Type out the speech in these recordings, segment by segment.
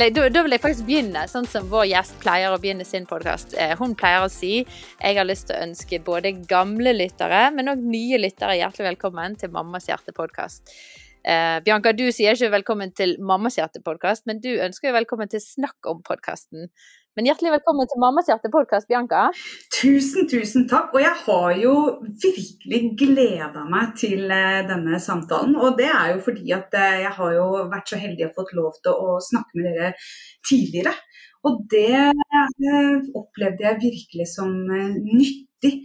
vil, jeg, da, da vil jeg faktisk begynne sånn som vår gjest pleier å begynne sin podkast. Eh, hun pleier å si jeg har lyst til å ønske både gamle lyttere, men òg nye lyttere hjertelig velkommen til Mammas hjerte-podkast. Eh, Bianca, du sier ikke velkommen til Mammas hjerte-podkast, men du ønsker jo velkommen til Snakk om-podkasten. Men hjertelig velkommen til Mammas hjerte-podkast, Bianca. Tusen, tusen takk. Og jeg har jo virkelig gleda meg til eh, denne samtalen. Og det er jo fordi at eh, jeg har jo vært så heldig og fått lov til å snakke med dere tidligere. Og det eh, opplevde jeg virkelig som nyttig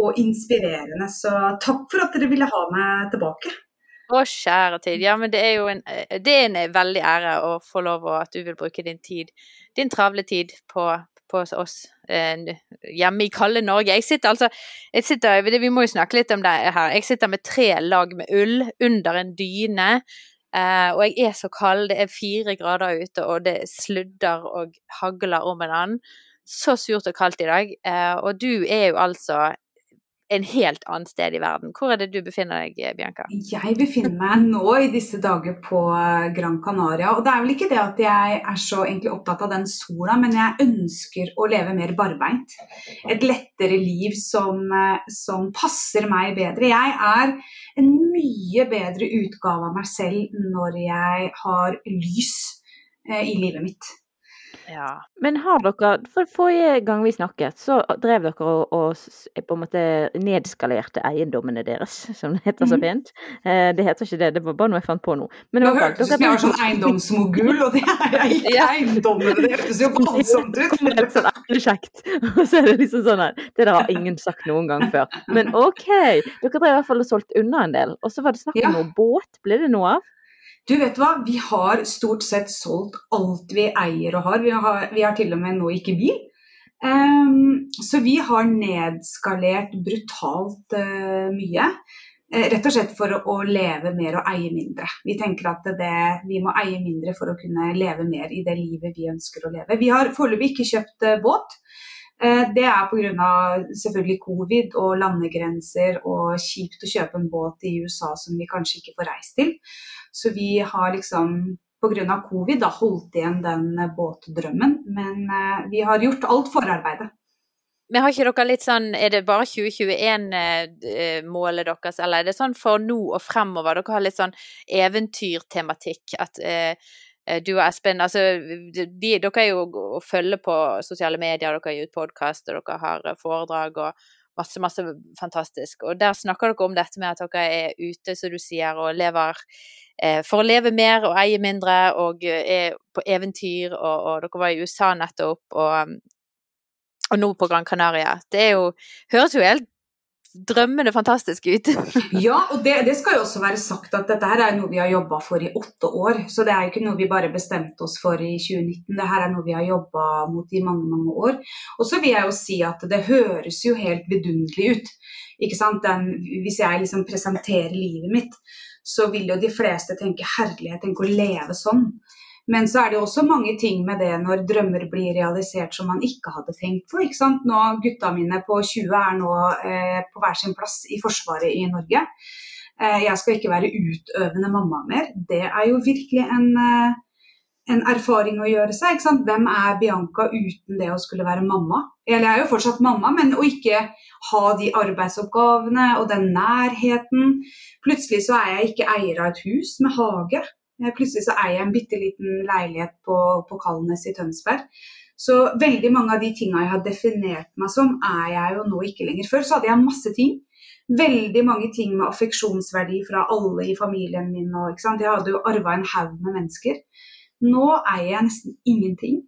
og inspirerende. Så takk for at dere ville ha meg tilbake. Å, kjære tid. Ja, men det er jo en, det er en veldig ære å få lov til at du vil bruke din tid din travle tid på, på oss eh, hjemme i kalde Norge. Jeg sitter altså jeg sitter, Vi må jo snakke litt om det her. Jeg sitter med tre lag med ull under en dyne. Eh, og jeg er så kald. Det er fire grader ute, og det sludder og hagler om en annen. Så surt og kaldt i dag. Eh, og du er jo altså en helt annet sted i verden. Hvor er det du befinner deg, Bianca? Jeg befinner meg nå i disse dager på eh, Gran Canaria. Og det er vel ikke det at jeg er så egentlig opptatt av den sola, men jeg ønsker å leve mer barbeint. Et lettere liv som, eh, som passer meg bedre. Jeg er en mye bedre utgave av meg selv når jeg har lys eh, i livet mitt. Ja. Men har dere For forrige gang vi snakket, så drev dere og, og på en måte nedskalerte eiendommene deres, som det heter så mhm. fint. Eh, det heter ikke det, det var bare noe jeg fant på nå. Men det hørtes ut som jeg var sånn eiendomsmogul, og det er jeg ikke ja. eiendommene, det hørtes jo voldsomt ut. Det er sånn kjekt. Og så er det liksom sånn her Det der har ingen sagt noen gang før. Men OK, dere drev i hvert fall og solgte unna en del. Og så var det snakk om ja. noe båt, ble det noe av? Du vet hva, vi har stort sett solgt alt vi eier og har. Vi har, vi har til og med nå ikke bil. Um, så vi har nedskalert brutalt uh, mye. Uh, rett og slett for å, leve mer og eie mindre. Vi tenker at det, vi må eie mindre for å kunne leve mer i det livet vi ønsker å leve. Vi har foreløpig ikke kjøpt uh, båt. Det er pga. selvfølgelig covid og landegrenser og kjipt å kjøpe en båt i USA som vi kanskje ikke får reist til. Så vi har liksom pga. covid da, holdt igjen den båtdrømmen. Men eh, vi har gjort alt forarbeidet. Men har ikke dere litt sånn, Er det bare 2021-målet eh, deres, eller er det sånn for nå og fremover? Dere har litt sånn eventyrtematikk. At eh, eh du og Espen altså, de, Dere er jo å følge på sosiale medier, dere gir ut podkast, dere har foredrag og masse, masse fantastisk. Og der snakker dere om dette med at dere er ute, som du sier, og lever Eh, for å leve mer og eie mindre, og eh, er på eventyr, og, og dere var i USA nettopp, og, og nå på Gran Canaria. Det jo Høres jo helt drømmende fantastisk ut. ja, og det, det, skal jo også være sagt at dette her er noe vi har jobba for i åtte år. Så det er jo ikke noe vi bare bestemte oss for i 2019. Det her er noe vi har jobba mot i mange, mange år. Og så vil jeg jo si at det høres jo helt vidunderlig ut. Ikke sant? Den, hvis jeg liksom presenterer livet mitt, så vil jo de fleste tenke herlighet, tenke å leve sånn. Men så er det også mange ting med det når drømmer blir realisert som man ikke hadde tenkt på. ikke sant? Nå, Gutta mine på 20 er nå eh, på hver sin plass i Forsvaret i Norge. Eh, jeg skal ikke være utøvende mamma mer. Det er jo virkelig en, eh, en erfaring å gjøre seg. ikke sant? Hvem er Bianca uten det å skulle være mamma? Eller jeg er jo fortsatt mamma, men å ikke ha de arbeidsoppgavene og den nærheten. Plutselig så er jeg ikke eier av et hus med hage. Eh, plutselig så eier jeg en bitte liten leilighet på, på Kalnes i Tønsberg. Så veldig mange av de tinga jeg har definert meg som, er jeg jo nå ikke lenger. Før så hadde jeg masse ting. Veldig mange ting med affeksjonsverdi fra alle i familien min. Og, jeg hadde jo arva en haug med mennesker. Nå eier jeg nesten ingenting.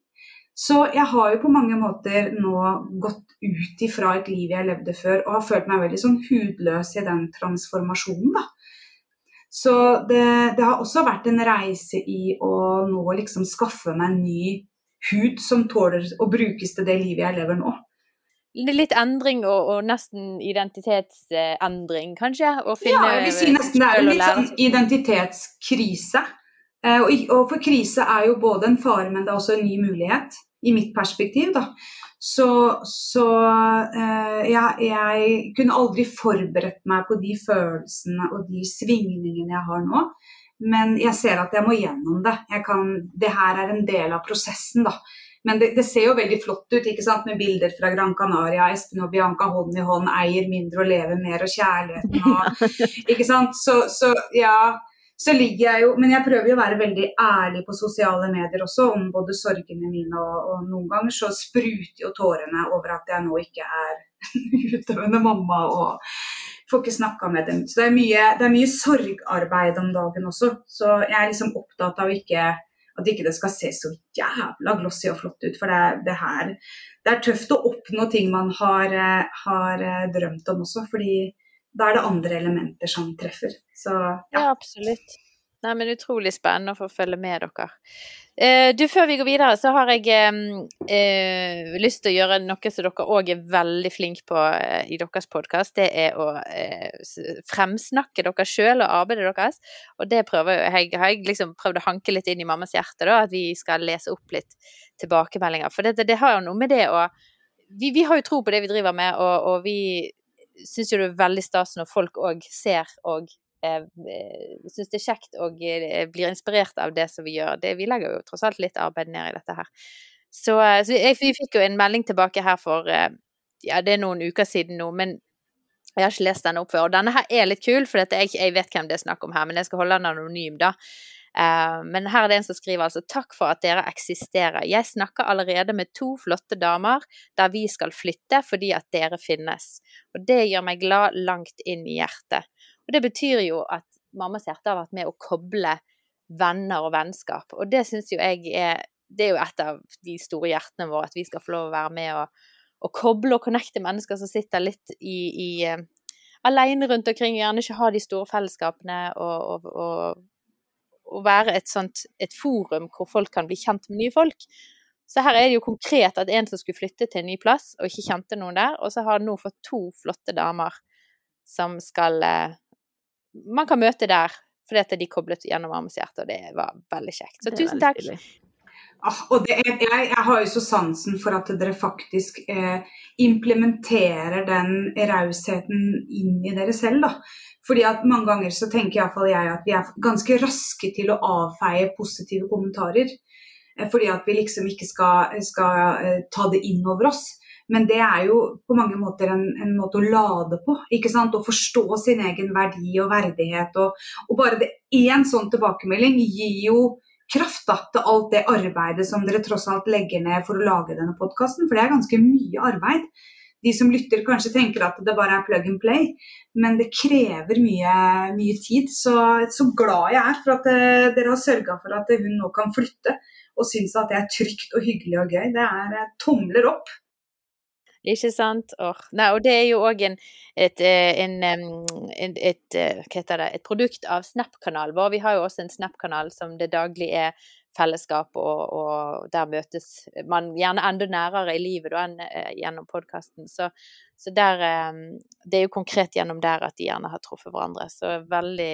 Så jeg har jo på mange måter nå gått ut ifra et liv jeg levde før, og har følt meg veldig sånn hudløs i den transformasjonen, da. Så det, det, har også vært en reise i å nå liksom skaffe meg en ny hud som tåler å brukes til det livet jeg lever nå. Litt endring og, og nesten identitetsendring, kanskje? ja, jeg vil si nesten det er en litt sånn identitetskrise. Eh, og, og for krise er jo både en fare, men det er også en ny mulighet, i mitt perspektiv. da. Så, så eh, jeg, jeg, kunne aldri forberedt meg på de følelsene og de svingningene jeg har nå. Men jeg ser at jeg må gjennom det. Kan, det her er en del av prosessen, da. Men det, det, ser jo veldig flott ut ikke sant? med bilder fra Gran Canaria. Espen og Bianca hånd i hånd eier mindre og lever mer, og kjærligheten og Ikke sant. Så, så ja så ligger jeg jo Men jeg prøver jo å være veldig ærlig på sosiale medier også om både sorgene mine, og, og noen ganger så spruter jo tårene over at jeg nå ikke er utøvende mamma og får ikke snakka med dem. Så det er, mye, det er mye sorgarbeid om dagen også. Så jeg er liksom opptatt av ikke at ikke det skal se så jævla glossy og flott ut. For det, det, her Det er tøft å oppnå ting man har, eh, har eh, drømt om også. fordi da er det andre elementer som treffer. Så ja. ja absolutt. Nei, men Utrolig spennende å få følge med dere. Eh, du, Før vi går videre, så har jeg eh, lyst til å gjøre noe som dere òg er veldig flinke på eh, i deres podkast. Det er å eh, fremsnakke dere sjøl og arbeidet deres. Og det prøver jeg, har jeg liksom prøvd å hanke litt inn i mammas hjerte, da, at vi skal lese opp litt tilbakemeldinger. For det, det har jo noe med det å vi, vi, har jo tro på det vi driver med, og, og vi syns jo det er veldig stas når folk òg ser og eh, syns det er kjekt og eh, blir inspirert av det som vi gjør. Det, vi legger jo tross alt litt arbeid ned i dette her. Så, eh, så jeg, vi fikk jo en melding tilbake her for eh, ja, det er noen uker siden nå, men jeg har ikke lest denne opp før. Og denne her er litt kul, for jeg, jeg, vet hvem det er snakk om her, men jeg skal holde den anonym, da. Uh, men her er det en som skriver altså takk for at dere eksisterer. Jeg snakker allerede med to flotte damer der vi skal flytte fordi at dere finnes. Og det gjør meg glad langt inn i hjertet. Og det betyr jo at mammas hjerte har vært med å koble venner og vennskap. Og det syns jo jeg er Det er jo et av de store hjertene våre, at vi skal få lov å være med og, og koble og connecte mennesker som sitter litt i, i uh, alene rundt omkring, gjerne ikke ha de store fellesskapene og, og, og å være et sånt et forum hvor folk kan bli kjent med nye folk. Så her er det jo konkret at en som skulle flytte til en ny plass og ikke kjente noen der, og så har han nå fått to flotte damer som skal eh, Man kan møte der fordi at de koblet gjennom Armes hjerte, og det var veldig kjekt. Så tusen takk. Ah, og er, jeg, jeg, har jo så sansen for at dere faktisk eh, implementerer den rausheten inn i dere selv. da. Fordi at Mange ganger så tenker iallfall jeg at vi er ganske raske til å avfeie positive kommentarer. Eh, fordi at vi liksom ikke skal, skal eh, ta det inn over oss. Men det er jo på mange måter en, en, måte å lade på. ikke sant? Å forstå sin egen verdi og verdighet. Og, og bare det én sånn tilbakemelding gir jo kraft da, til alt det arbeidet som dere tross alt legger ned for å lage denne podkasten. For det er ganske mye arbeid de som lytter kanskje tenker at det bare er plug and play, men det krever mye, mye tid. Så, så, glad jeg er for at uh, dere har sørga for at hun nå kan flytte, og syns at det er trygt og hyggelig og gøy. Det er uh, tomler opp. Ikke sant. Oh. Nei, og det er jo òg et, eh, en, en, et, et, et, produkt av Snap-kanalen vår. Vi har jo også en Snap-kanal som det daglig er fellesskap, og, og, der møtes man gjerne enda nærere i livet da, enn eh, gjennom podkasten. Så, så der, eh, det er jo konkret gjennom der at de gjerne har truffet hverandre. Så veldig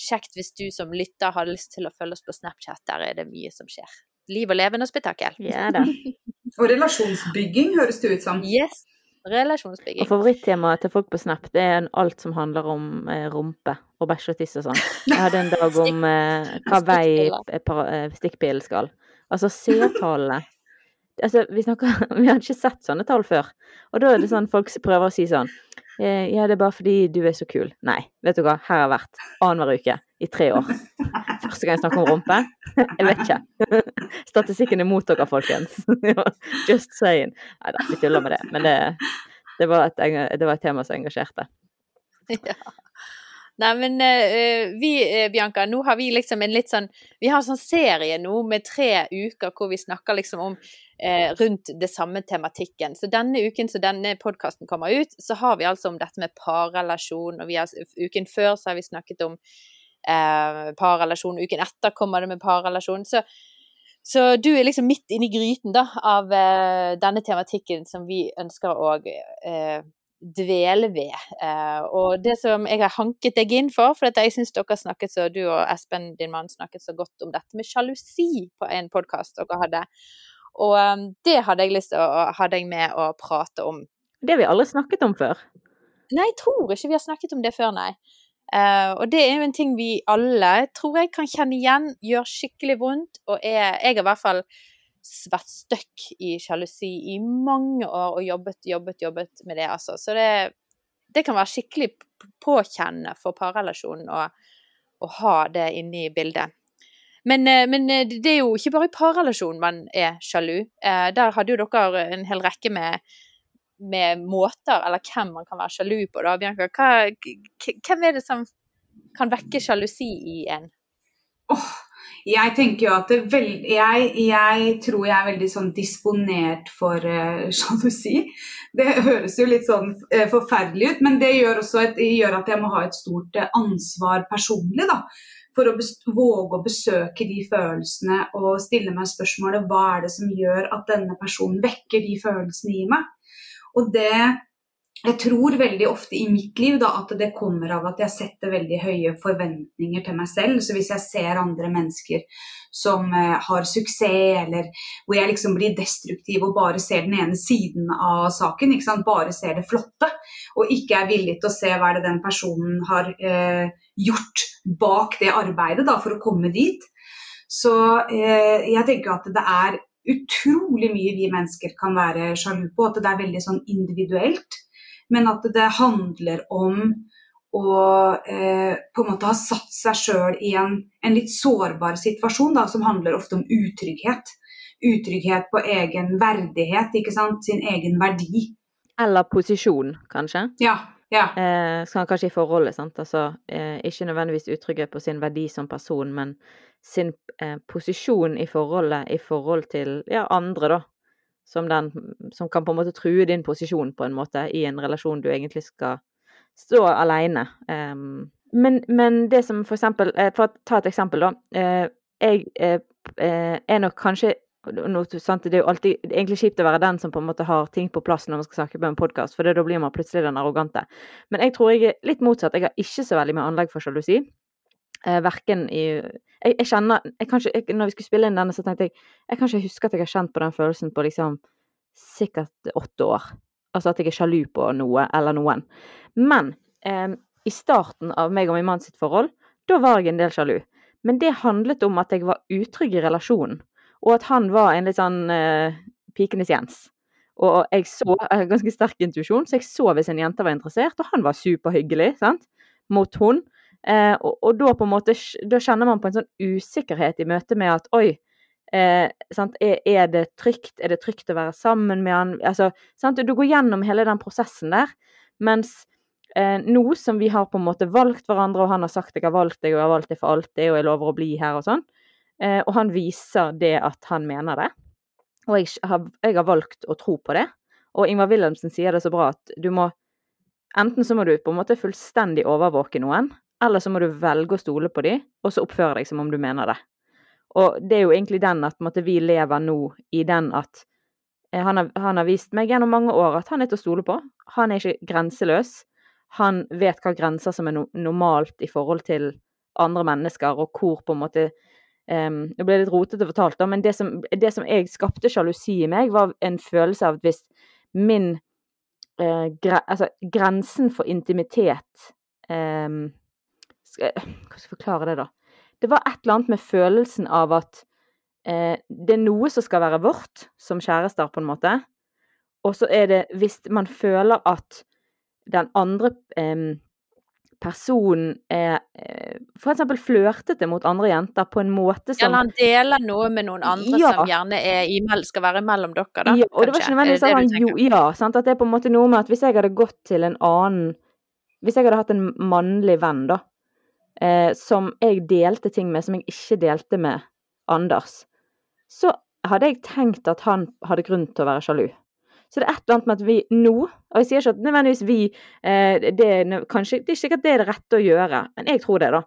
kjekt hvis du som lytter har lyst til å følge oss på Snapchat. Der er det mye som skjer. Liv og levende spetakkel. Ja da. og relasjonsbygging høres det ut som. Yes. Relasjonsbygging. Og Favorittemaet til folk på Snap det er alt som handler om eh, rumpe og bæsj og tiss og sånn. Jeg hadde en dag om eh, hva vei stikkpilen skal. Altså seertallene. Altså, vi, snakker, vi hadde ikke sett sånne tall før. Og da er det sånn folk prøver å si sånn eh, Ja, det er bare fordi du er så kul. Nei, vet du hva. Her har jeg vært annenhver uke i tre år. Første gang jeg snakker om rumpe? Jeg vet ikke. Statistikken er mot dere, folkens. Just saying. Nei da, vi tuller med det. Men det, det, var et, det, var et, tema som engasjerte. Ja. Nei, men uh, vi, uh, Bianca, nå har vi liksom en litt sånn Vi har en sånn serie nå med tre uker hvor vi snakker liksom om uh, rundt det samme tematikken. Så denne uken så denne podkasten kommer ut, så har vi altså om dette med parrelasjon. Og har, uken før så har vi snakket om eh, parrelasjon. Uken etter kommer det med parrelasjon. Så, så, du er liksom midt inni gryten da, av eh, denne tematikken som vi ønsker å eh, dvele ved. Eh, og det som jeg har hanket deg inn for, for jeg syns dere snakket så, du og Espen, din mann, snakket så godt om dette med sjalusi på en podkast dere hadde. Og um, det hadde jeg lyst til å ha deg med å prate om. Det har vi aldri snakket om før. Nei, jeg tror ikke vi har snakket om det før, nei. Uh, og det er jo en ting vi alle tror jeg kan kjenne igjen, gjør skikkelig vondt. Og er, jeg har i hvert fall vært stuck i sjalusi i mange år og jobbet, jobbet, jobbet med det, altså. Så det, det kan være skikkelig påkjennende for parrelasjonen å, å ha det inne i bildet. Men, eh, men, eh, det er jo ikke bare i parrelasjon man er sjalu. Der hadde jo dere en hel rekke med med måter, eller hvem man kan være sjalu på, da, Bianca. Hva, hvem er det som kan vekke sjalusi i en? Oh, jeg tenker jo at veld, jeg, jeg, tror jeg er veldig sånn disponert for uh. Det høres jo litt sånn uh, forferdelig ut, men det gjør et, gjør at jeg må ha et stort uh, ansvar personlig. da, For å våge å besøke de følelsene og stille meg spørsmålet hva er det som gjør at denne personen vekker de følelsene i meg. Og det jeg tror veldig ofte i mitt liv da, at det kommer av at jeg setter veldig høye forventninger til meg selv. Så hvis jeg ser andre mennesker som eh, har suksess, eller hvor jeg liksom blir destruktiv og bare ser den ene siden av saken, bare ser det flotte, og ikke er villig til å se hva det den personen har eh, gjort bak det arbeidet da, for å komme dit, så eh, jeg tenker at det er utrolig mye vi mennesker kan være sjalu på. At det er veldig sånn individuelt. Men at det handler om å eh, på en måte ha satt seg sjøl i en, en, litt sårbar situasjon, da, som handler ofte om utrygghet. Utrygghet på egen verdighet, ikke sant. Sin egen verdi. Eller posisjon, kanskje. Ja, ja. Eh, sånn kanskje i forholdet, sant. Altså eh, ikke nødvendigvis utrygghet på sin verdi som person, men sin eh, posisjon i forholdet i forhold til ja, andre, da. Som, den, som kan på en måte true din posisjon på en måte i en relasjon du egentlig skal stå alene. Um, men, men, det som for eksempel eh, For å ta et eksempel, da. Eh, jeg eh, er nok kanskje noe, sant, Det er jo alltid det er egentlig kjipt å være den som på en måte har ting på plass når man skal snakke på en podkast, for da blir man plutselig den arrogante. Men jeg tror jeg er litt motsatt. Jeg har ikke så veldig mye anlegg for sjalusi. Eh, verken i jeg, jeg, kjenner jeg ikke, jeg, Når vi skulle spille inn denne, så tenkte jeg jeg kan ikke huske at jeg har kjent på den følelsen på liksom sikkert åtte år. Altså at jeg er sjalu på noe eller noen. Men eh, i starten av meg og min mann sitt forhold, da var jeg en del sjalu. Men det handlet om at jeg var utrygg i relasjonen, og at han var en litt sånn eh, pikenes Jens. Og jeg så jeg ganske sterk intuisjon, så jeg så hvis en jente var interessert, og han var superhyggelig sant, mot hun. Eh, og, og, da på en måte da kjenner man på en sånn usikkerhet i møte med at oi, eh, er, er, det trygt? Er det trygt å være sammen med han? Altså, sant? Du går gjennom hele den prosessen der. Mens eh, nå som vi har på en måte valgt hverandre, og han har sagt 'jeg har valgt deg, og jeg har valgt deg for alltid, og jeg lover å bli her', og sånn, eh, og han viser det at han mener det, og jeg har, jeg har valgt å tro på det, og Ingvar Wilhelmsen sier det så bra at du må Enten så må du på en måte fullstendig overvåke noen, eller så må du velge å stole på dem, og så oppføre deg som om du mener det. Og det er jo egentlig den at måtte, vi lever nå i den at eh, han, har, han, har, vist meg gjennom mange år at han er til å stole på. Han er ikke grenseløs. Han vet hva grenser som er no normalt i forhold til andre mennesker, og hvor på en måte um, Det ble litt rotete fortalt, da, men det som, det som jeg skapte sjalusi i meg, var en følelse av at hvis min eh, gre Altså, grensen for intimitet um, skal, Hva skal jeg forklare det, da? Det var et eller annet med følelsen av at eh, det er noe som skal være vårt, som kjærester, på en måte. Og så er det hvis man føler at den andre eh, personen er eh, f.eks. flørtete mot andre jenter på en måte som Eller han deler noe med noen andre ja. som gjerne er, skal være mellom dere, da? Ja, og det var ikke nødvendigvis at han jo, ja, sant? at det er på en måte noe med at hvis jeg hadde gått til en annen Hvis jeg hadde hatt en mannlig venn, da, eh, som jeg delte ting med som jeg ikke delte med Anders, så hadde jeg tenkt at han hadde grunn til å være sjalu. Så det er et eller annet med at vi nå Og jeg sier ikke at nødvendigvis vi eh, det, kanskje, det er ikke sikkert det er det rette å gjøre, men jeg tror det, da.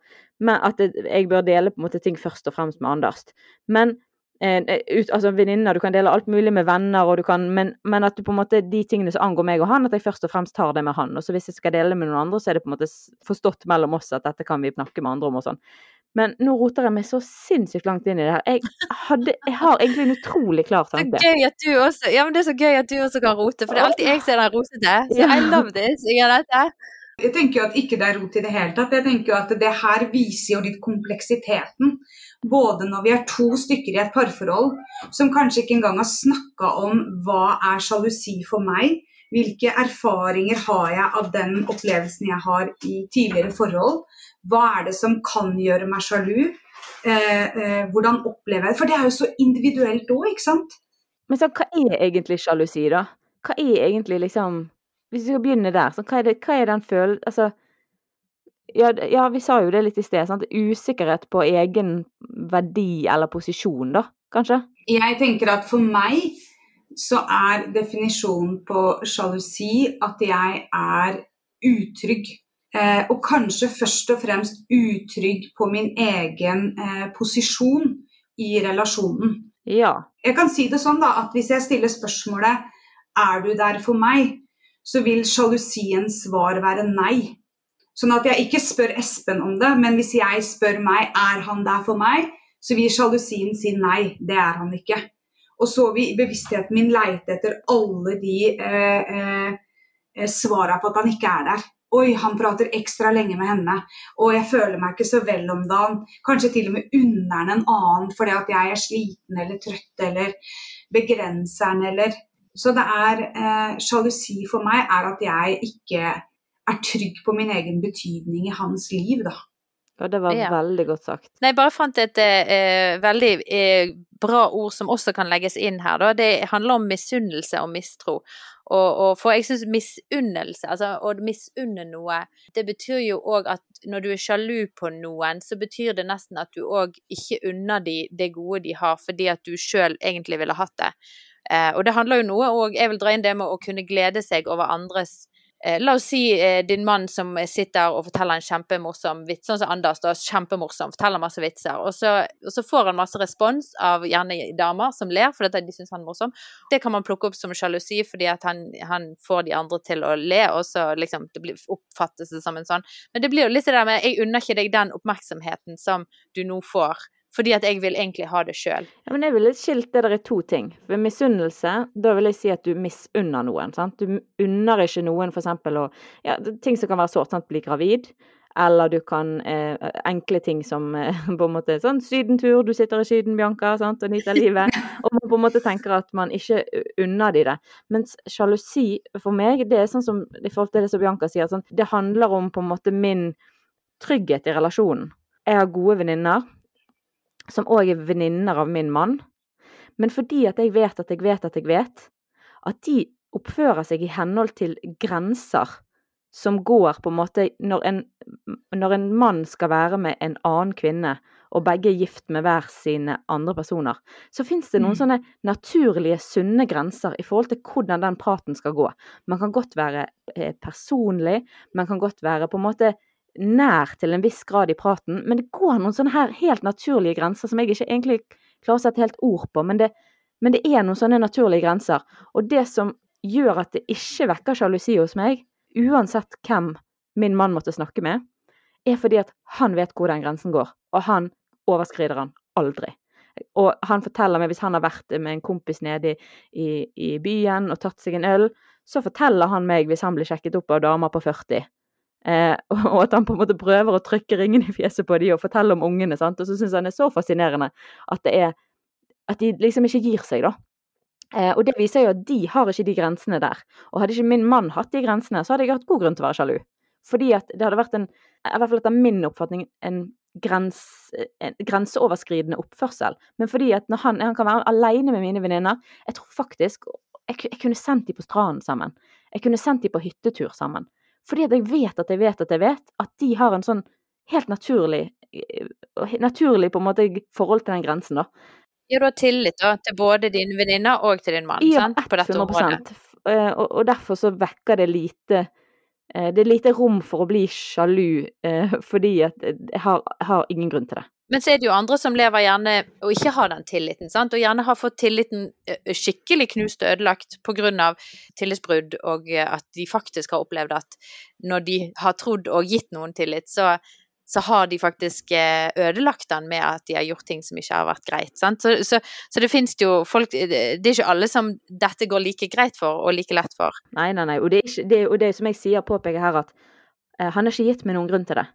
Men at jeg bør dele på en måte ting først og fremst med Anders. Men ut, altså venninner, du kan dele alt mulig med venner, og du kan, men, men, at du på en måte, de tingene som angår meg og han, at jeg først og fremst tar det med han. Og så hvis jeg skal dele det med noen andre, så er det på en måte forstått mellom oss at dette kan vi snakke med andre om og sånn. Men nå roter jeg meg så sinnssykt langt inn i det her. Jeg, hadde, jeg har egentlig en utrolig klar tanke. Er gøy at du også, ja, men det er så gøy at du også kan rote, for det er alltid jeg som er den rotete. Så I love this. Jeg gjør dette. Jeg tenker jo at ikke det er rot i det hele tatt. Jeg tenker jo at det her viser jo litt kompleksiteten. Både når vi er to stykker i et parforhold som kanskje ikke engang har snakka om hva er sjalusi for meg, hvilke erfaringer har jeg av den opplevelsen jeg har i tidligere forhold? Hva er det som kan gjøre meg sjalu? Eh, eh, hvordan opplever jeg det? For det er jo så individuelt òg, ikke sant? Men så, hva er egentlig sjalusi, da? Hva er egentlig liksom Hvis vi skal begynne der, så hva er, det, hva er den følelsen Altså ja, ja, vi sa jo det litt i sted. Sant? Usikkerhet på egen verdi eller posisjon, da, kanskje? Jeg tenker at for meg så er definisjonen på sjalusi at jeg er utrygg. Eh, og kanskje først og fremst utrygg på min egen eh, posisjon i relasjonen. Ja. Jeg kan si det sånn da, at hvis jeg stiller spørsmålet er du der for meg, så vil sjalusiens svar være nei. Sånn at jeg ikke spør Espen om det, men hvis jeg spør meg er han der for meg, så vil sjalusien si nei, det er han ikke. Og så vil bevisstheten min leite etter alle de eh, eh, svara på at han ikke er der. Oi, han prater ekstra lenge med henne. Og jeg føler meg ikke så vel om dagen. Kanskje til og med unner han en annen fordi at jeg er sliten eller trøtt eller begrenseren eller Så det er eh, Sjalusi for meg er at jeg ikke er trygg på min egen betydning i hans liv, da. Ja, det var ja. veldig godt sagt. Nei, jeg bare fant et eh, veldig eh, bra ord som også kan legges inn her, da. Det handler om misunnelse og mistro. Og, og for jeg syns misunnelse, altså å misunne noe, det betyr jo òg at når du er sjalu på noen, så betyr det nesten at du òg ikke unner de det gode de har, fordi at du sjøl egentlig ville hatt det. Eh, og det handler jo noe òg, jeg vil dra inn det med å kunne glede seg over andres Eh, la oss si eh, din mann som sitter og forteller en kjempemorsom vits, sånn som Anders, da, kjempemorsom, forteller masse vitser, og så, og så, får han masse respons av gjerne damer som ler fordi de syns han er morsom. Det kan man plukke opp som sjalusi fordi at han, han, får de andre til å le, og så liksom det blir, oppfattes det som en sånn. Men det blir jo litt det der med jeg unner ikke deg den oppmerksomheten som du nå får fordi at jeg vil egentlig ha det sjøl. Ja, men jeg ville skilt det der i to ting. Ved misunnelse, da vil jeg si at du misunner noen. sant? Du unner ikke noen f.eks. å Ja, ting som kan være sårt, sant, bli gravid. Eller du kan eh, Enkle ting som eh, på en måte sånn sydentur, du sitter i Syden, Bianca, sant, og nyter livet. Og man på en måte tenker at man ikke unner de det. Mens sjalusi for meg, det er sånn som i forhold til det som Bianca sier, sånn, det handler om på en måte min trygghet i relasjonen. Jeg har gode venninner som òg er venninner av min mann. Men fordi at jeg vet at jeg vet at jeg vet, at de oppfører seg i henhold til grenser som går på en måte når en, når en mann skal være med en annen kvinne, og begge er gift med hver sine andre personer, så fins det noen mm. sånne naturlige, sunne grenser i forhold til hvordan den praten skal gå. Man kan godt være eh, personlig, man kan godt være på en måte nær til en viss grad i praten, men det går noen sånne her helt naturlige grenser som jeg ikke egentlig klarer å sette helt ord på, men det, men det er noen sånne naturlige grenser. Og det som gjør at det ikke vekker sjalusi hos meg, uansett hvem min mann måtte snakke med, er fordi at han vet hvor den grensen går, og han overskrider han aldri. Og han forteller meg, hvis han har vært med en kompis nede i, i, i byen og tatt seg en øl, så forteller han meg hvis han blir sjekket opp av damer på 40 Eh, og at han på en måte prøver å trykke ringene i fjeset på de og fortelle om ungene. sant? Og så syns han det er så fascinerende at, er, at de liksom ikke gir seg, da. Eh, og det viser jo at de har ikke de grensene der. Og hadde ikke min mann hatt de grensene, så hadde jeg hatt god grunn til å være sjalu. Fordi at det hadde vært en, i hvert fall etter min oppfatning, en, grens, en grenseoverskridende oppførsel. Men fordi at når han, han kan være alene med mine venninner Jeg tror faktisk jeg, jeg kunne sendt dem på stranden sammen. Jeg kunne sendt dem på hyttetur sammen. Fordi at jeg vet at jeg vet at jeg vet at de har en sånn helt naturlig eh, naturlig på en måte forhold til den grensen, da. Ja, du har tillit da, til både dine venninner og til din mann ja, sant? på dette området? Eh, og, og derfor så vekker det lite eh, Det er lite rom for å bli sjalu, fordi at jeg har, jeg har ingen grunn til det. Men så er det jo andre som lever gjerne og ikke har den tilliten, sant? og gjerne har fått tilliten skikkelig knust og ødelagt pga. tillitsbrudd, og at de faktisk har opplevd at når de har trodd og gitt noen tillit, så, så har de faktisk ødelagt den med at de har gjort ting som ikke har vært greit. Så, så, så, det finnes jo folk Det er ikke alle som dette går like greit for og like lett for. Nei, nei, nei. Og det, er ikke, det, og det som jeg sier, påpeker her, at uh, han har ikke gitt meg noen grunn til det.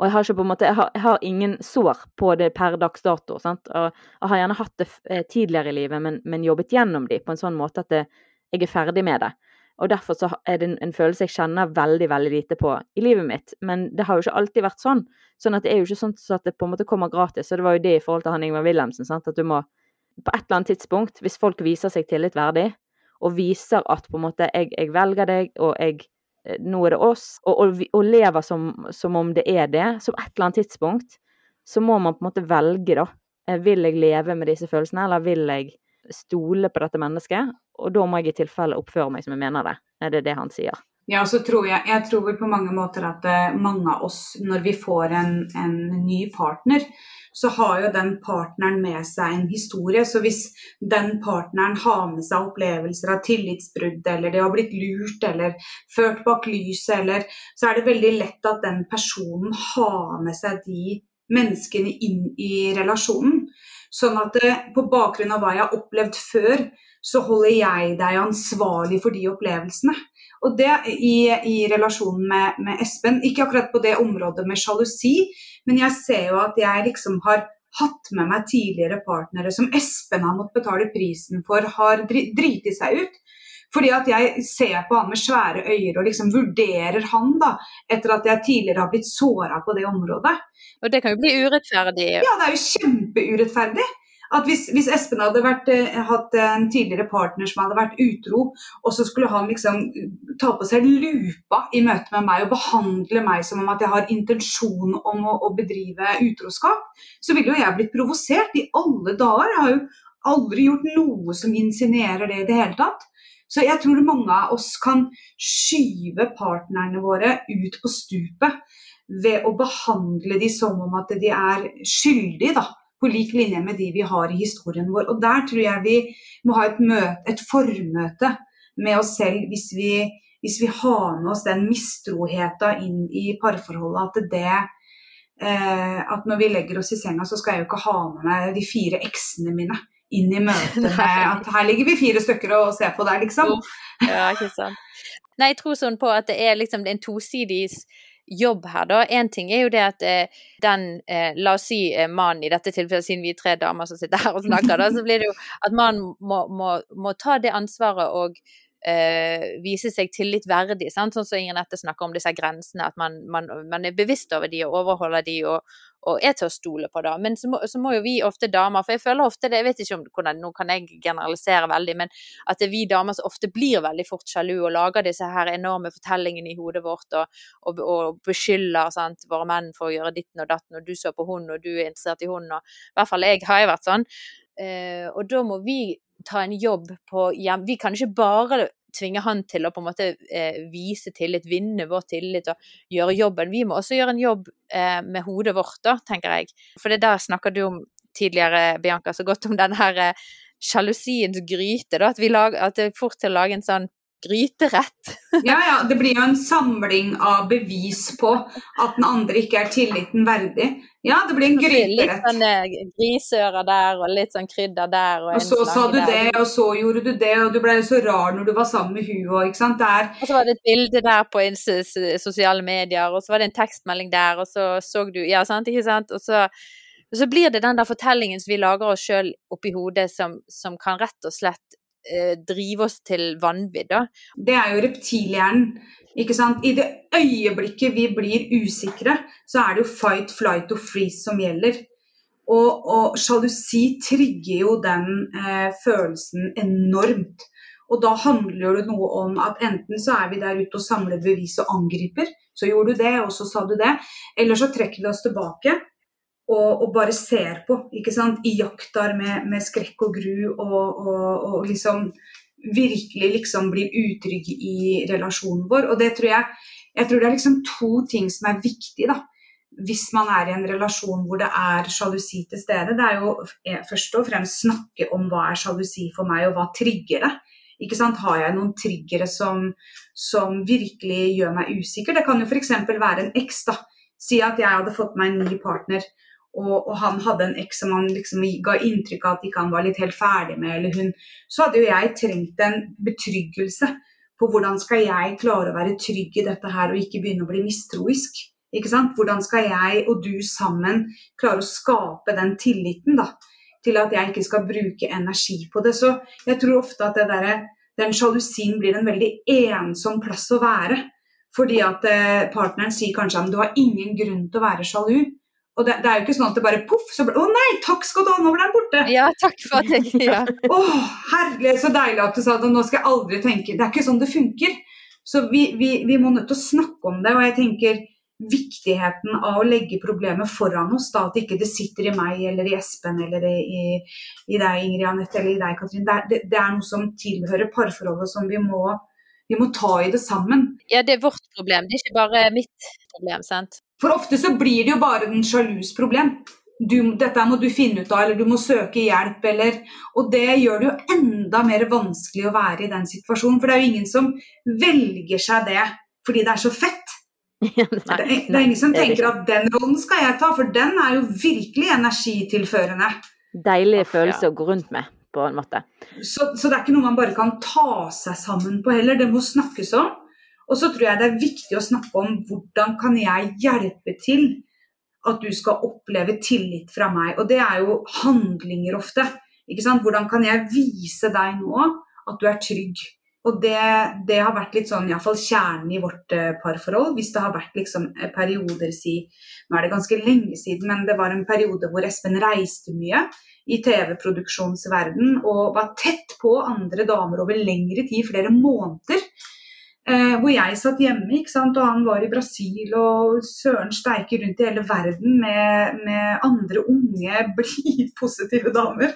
Og jeg har, ikke på en måte, jeg har, jeg har ingen sår på det per dags dato. Sant? Og jeg har gjerne hatt det eh, tidligere i livet, men, men jobbet gjennom de på en sånn måte at det, jeg er ferdig med det. Og derfor så er det en, en, følelse jeg kjenner veldig veldig lite på i livet mitt. Men det har jo ikke alltid vært sånn. Sånn at det er jo ikke sånn at det på en måte kommer gratis. Og det var jo det i forhold til han Ingvar Wilhelmsen. Sant? At du må på et eller annet tidspunkt, hvis folk viser seg tillit verdig, og viser at på en måte jeg, jeg velger deg, og jeg nå er det oss, og, og, og lever som, som, om det er det, som et eller annet tidspunkt, så må man på en måte velge, da. Eh, vil jeg leve med disse følelsene, eller vil jeg stole på dette mennesket? Og da må jeg i tilfelle oppføre meg som jeg mener det. Er det det han sier? Ja, så tror jeg, jeg tror vel på mange måter at eh, mange av oss, når vi får en, en ny partner, så har jo den partneren med seg en historie. Så hvis den partneren har med seg opplevelser av tillitsbrudd, eller de har blitt lurt eller ført bak lyset, eller Så er det veldig lett at den personen har med seg de menneskene inn i relasjonen. Sånn at det, eh, på bakgrunn av hva jeg har opplevd før, så holder jeg deg ansvarlig for de opplevelsene. Og det i, i relasjonen med, med, Espen, ikke akkurat på det området med sjalusi, men jeg ser jo at jeg liksom har hatt med meg tidligere partnere som Espen har måttet betale prisen for, har driti seg ut. Fordi at jeg ser på han med svære øyne og liksom vurderer han da, etter at jeg tidligere har blitt såra på det området. Og det kan jo bli urettferdig? Ja, det er jo kjempeurettferdig at hvis, hvis Espen hadde vært, eh, hatt en tidligere partner som hadde vært utro, og så skulle han liksom ta på seg lupa i møte med meg og behandle meg som om at jeg har intensjon om å, å bedrive utroskap, så ville jo jeg blitt provosert i alle dager. Jeg har jo aldri gjort noe som insinuerer det i det hele tatt. Så jeg tror mange av oss kan skyve partnerne våre ut på stupet ved å behandle de som om at de er skyldige, da på lik linje med de vi har i historien vår. Og der tror jeg vi må ha et, møte, et formøte med oss selv hvis vi, hvis vi har med oss den mistroheten inn i parforholdet. At det eh, at når vi legger oss i senga, så skal jeg jo ikke ha med meg de fire eksene mine inn i møtet med at her ligger vi fire stykker og ser på deg, liksom. Ja, ikke sant. Nei, jeg tror sånn på at det er liksom en tosidig jobb her, da. Én ting er jo det at eh, den, eh, la oss si eh, mannen i dette tilfellet, siden vi er tre damer som sitter her og snakker, da, så blir det jo at mannen må, må, må ta det ansvaret og eh, vise seg tillitverdig. Sant? Sånn som Inger Nette snakker om disse grensene, at man, man, man, er bevisst over de og overholder de og, og er til å stole på. da. Men så må, så må, jo vi ofte damer, for jeg føler ofte det, jeg vet ikke om hvordan, nå kan jeg generalisere veldig, men at det er vi damer som ofte blir veldig fort sjalu og lager disse her enorme fortellingene i hodet vårt og, og, og beskylder sant, våre menn for å gjøre ditten og datten, og du så på hun og du er interessert i hun, og i hvert fall jeg har jeg vært sånn. Uh, og da må vi ta en jobb på hjem. Vi kan ikke bare tvinge han til å på en måte eh, vise tillit, vinne vår tillit og gjøre jobben. Vi må også gjøre en jobb eh, med hodet vårt, da, tenker jeg. For det der snakker du om tidligere, Bianca, så godt om den her eh, sjalusiens gryte, da. At, vi lager, at det er fort til å lage en sånn gryterett. ja, ja. Det blir jo en samling av bevis på at den andre ikke er tilliten verdig. Ja, det blir en gryterett. Litt sånn grisører der og litt sånn krydder der. Og, og så sa du der. det, og så gjorde du det, og du ble så rar når du var sammen med hun òg, ikke sant. Der. Og så var det et bilde der på sosiale medier, og så var det en tekstmelding der, og så så du Ja, sant, ikke sant. Og så, og så blir det den der fortellingen som vi lager oss sjøl oppi hodet, som, som kan rett og slett eh, drive oss til vanvidd. Det er jo reptilhjernen. Ikke sant? I det øyeblikket vi blir usikre, så er det jo fight, flight og freeze som gjelder. Og, og sjalusi trigger jo den eh, følelsen enormt. Og da handler det noe om at enten så er vi der ute og samler bevis og angriper, så gjorde du det, og så sa du det. Eller så trekker vi oss tilbake og, og bare ser på, ikke sant. Iakttar med, med skrekk og gru og, og, og liksom virkelig liksom blir utrygge i relasjonen vår. Og det tror jeg Jeg tror det er liksom to ting som er viktig, da. hvis man er i en relasjon hvor det er sjalusi til stede, det er jo eh, først og fremst snakke om hva er sjalusi for meg, og hva trigger det. Ikke sant? Har jeg noen triggere som, som virkelig gjør meg usikker? Det kan jo f.eks. være en eks. Si at jeg hadde fått meg en ny partner, og, og han hadde en eks som han liksom ga inntrykk av at ikke han var litt helt ferdig med, eller hun. Så hadde jo jeg trengt en betryggelse på hvordan skal jeg klare å være trygg i dette her og ikke begynne å bli mistroisk. Ikke sant? Hvordan skal jeg og du sammen klare å skape den tilliten da, til at jeg ikke skal bruke energi på det. Så jeg tror ofte at der, den sjalusien blir en veldig ensom plass å være. Fordi at eh, partneren sier kanskje at du har ingen grunn til å være sjalu. Og det, det, er jo ikke sånn at det bare poff, så blir Å nei, takk skal du ha, nå ble den borte! Ja, takk for jeg ja. Å, herlig, så deilig at du sa det, nå skal jeg aldri tenke Det er ikke sånn det funker. Så vi, vi, vi må nødt til å snakke om det. Og jeg tenker viktigheten av å legge problemet foran oss, da, at ikke det sitter i meg eller i Espen eller i, i deg, Ingrid Anette, eller i deg, Katrin. Det, det, det, er noe som tilhører parforholdet som vi må, vi må ta i det sammen. Ja, det er vårt problem, det er ikke bare mitt problem, sant? For ofte så blir det jo bare den sjalus problem. Du, dette må du finne ut av, eller du må søke hjelp, eller Og det gjør det jo enda mer vanskelig å være i den situasjonen, for det er jo ingen som velger seg det fordi det er så fett. det, er, det, er ingen som tenker at den rollen skal jeg ta, for den er jo virkelig energitilførende. Deilig følelse å gå rundt med, på en måte. Så, så, det er ikke noe man bare kan ta seg sammen på heller, det må snakkes om. Og så tror jeg det er viktig å snakke om hvordan kan jeg hjelpe til at du skal oppleve tillit fra meg. Og det er jo handlinger ofte. Ikke sant? Hvordan kan jeg vise deg nå at du er trygg? Og det, det, har vært litt sånn, iallfall kjernen i vårt uh, parforhold. Hvis det har vært liksom eh, perioder si Nå er det ganske lenge siden, men det var en periode hvor Espen reiste mye i TV-produksjonsverden og var tett på andre damer over lengre tid, flere måneder. Eh, hvor jeg satt hjemme, og han var i Brasil og søren steike rundt i hele verden med, med andre unge, blidpositive damer.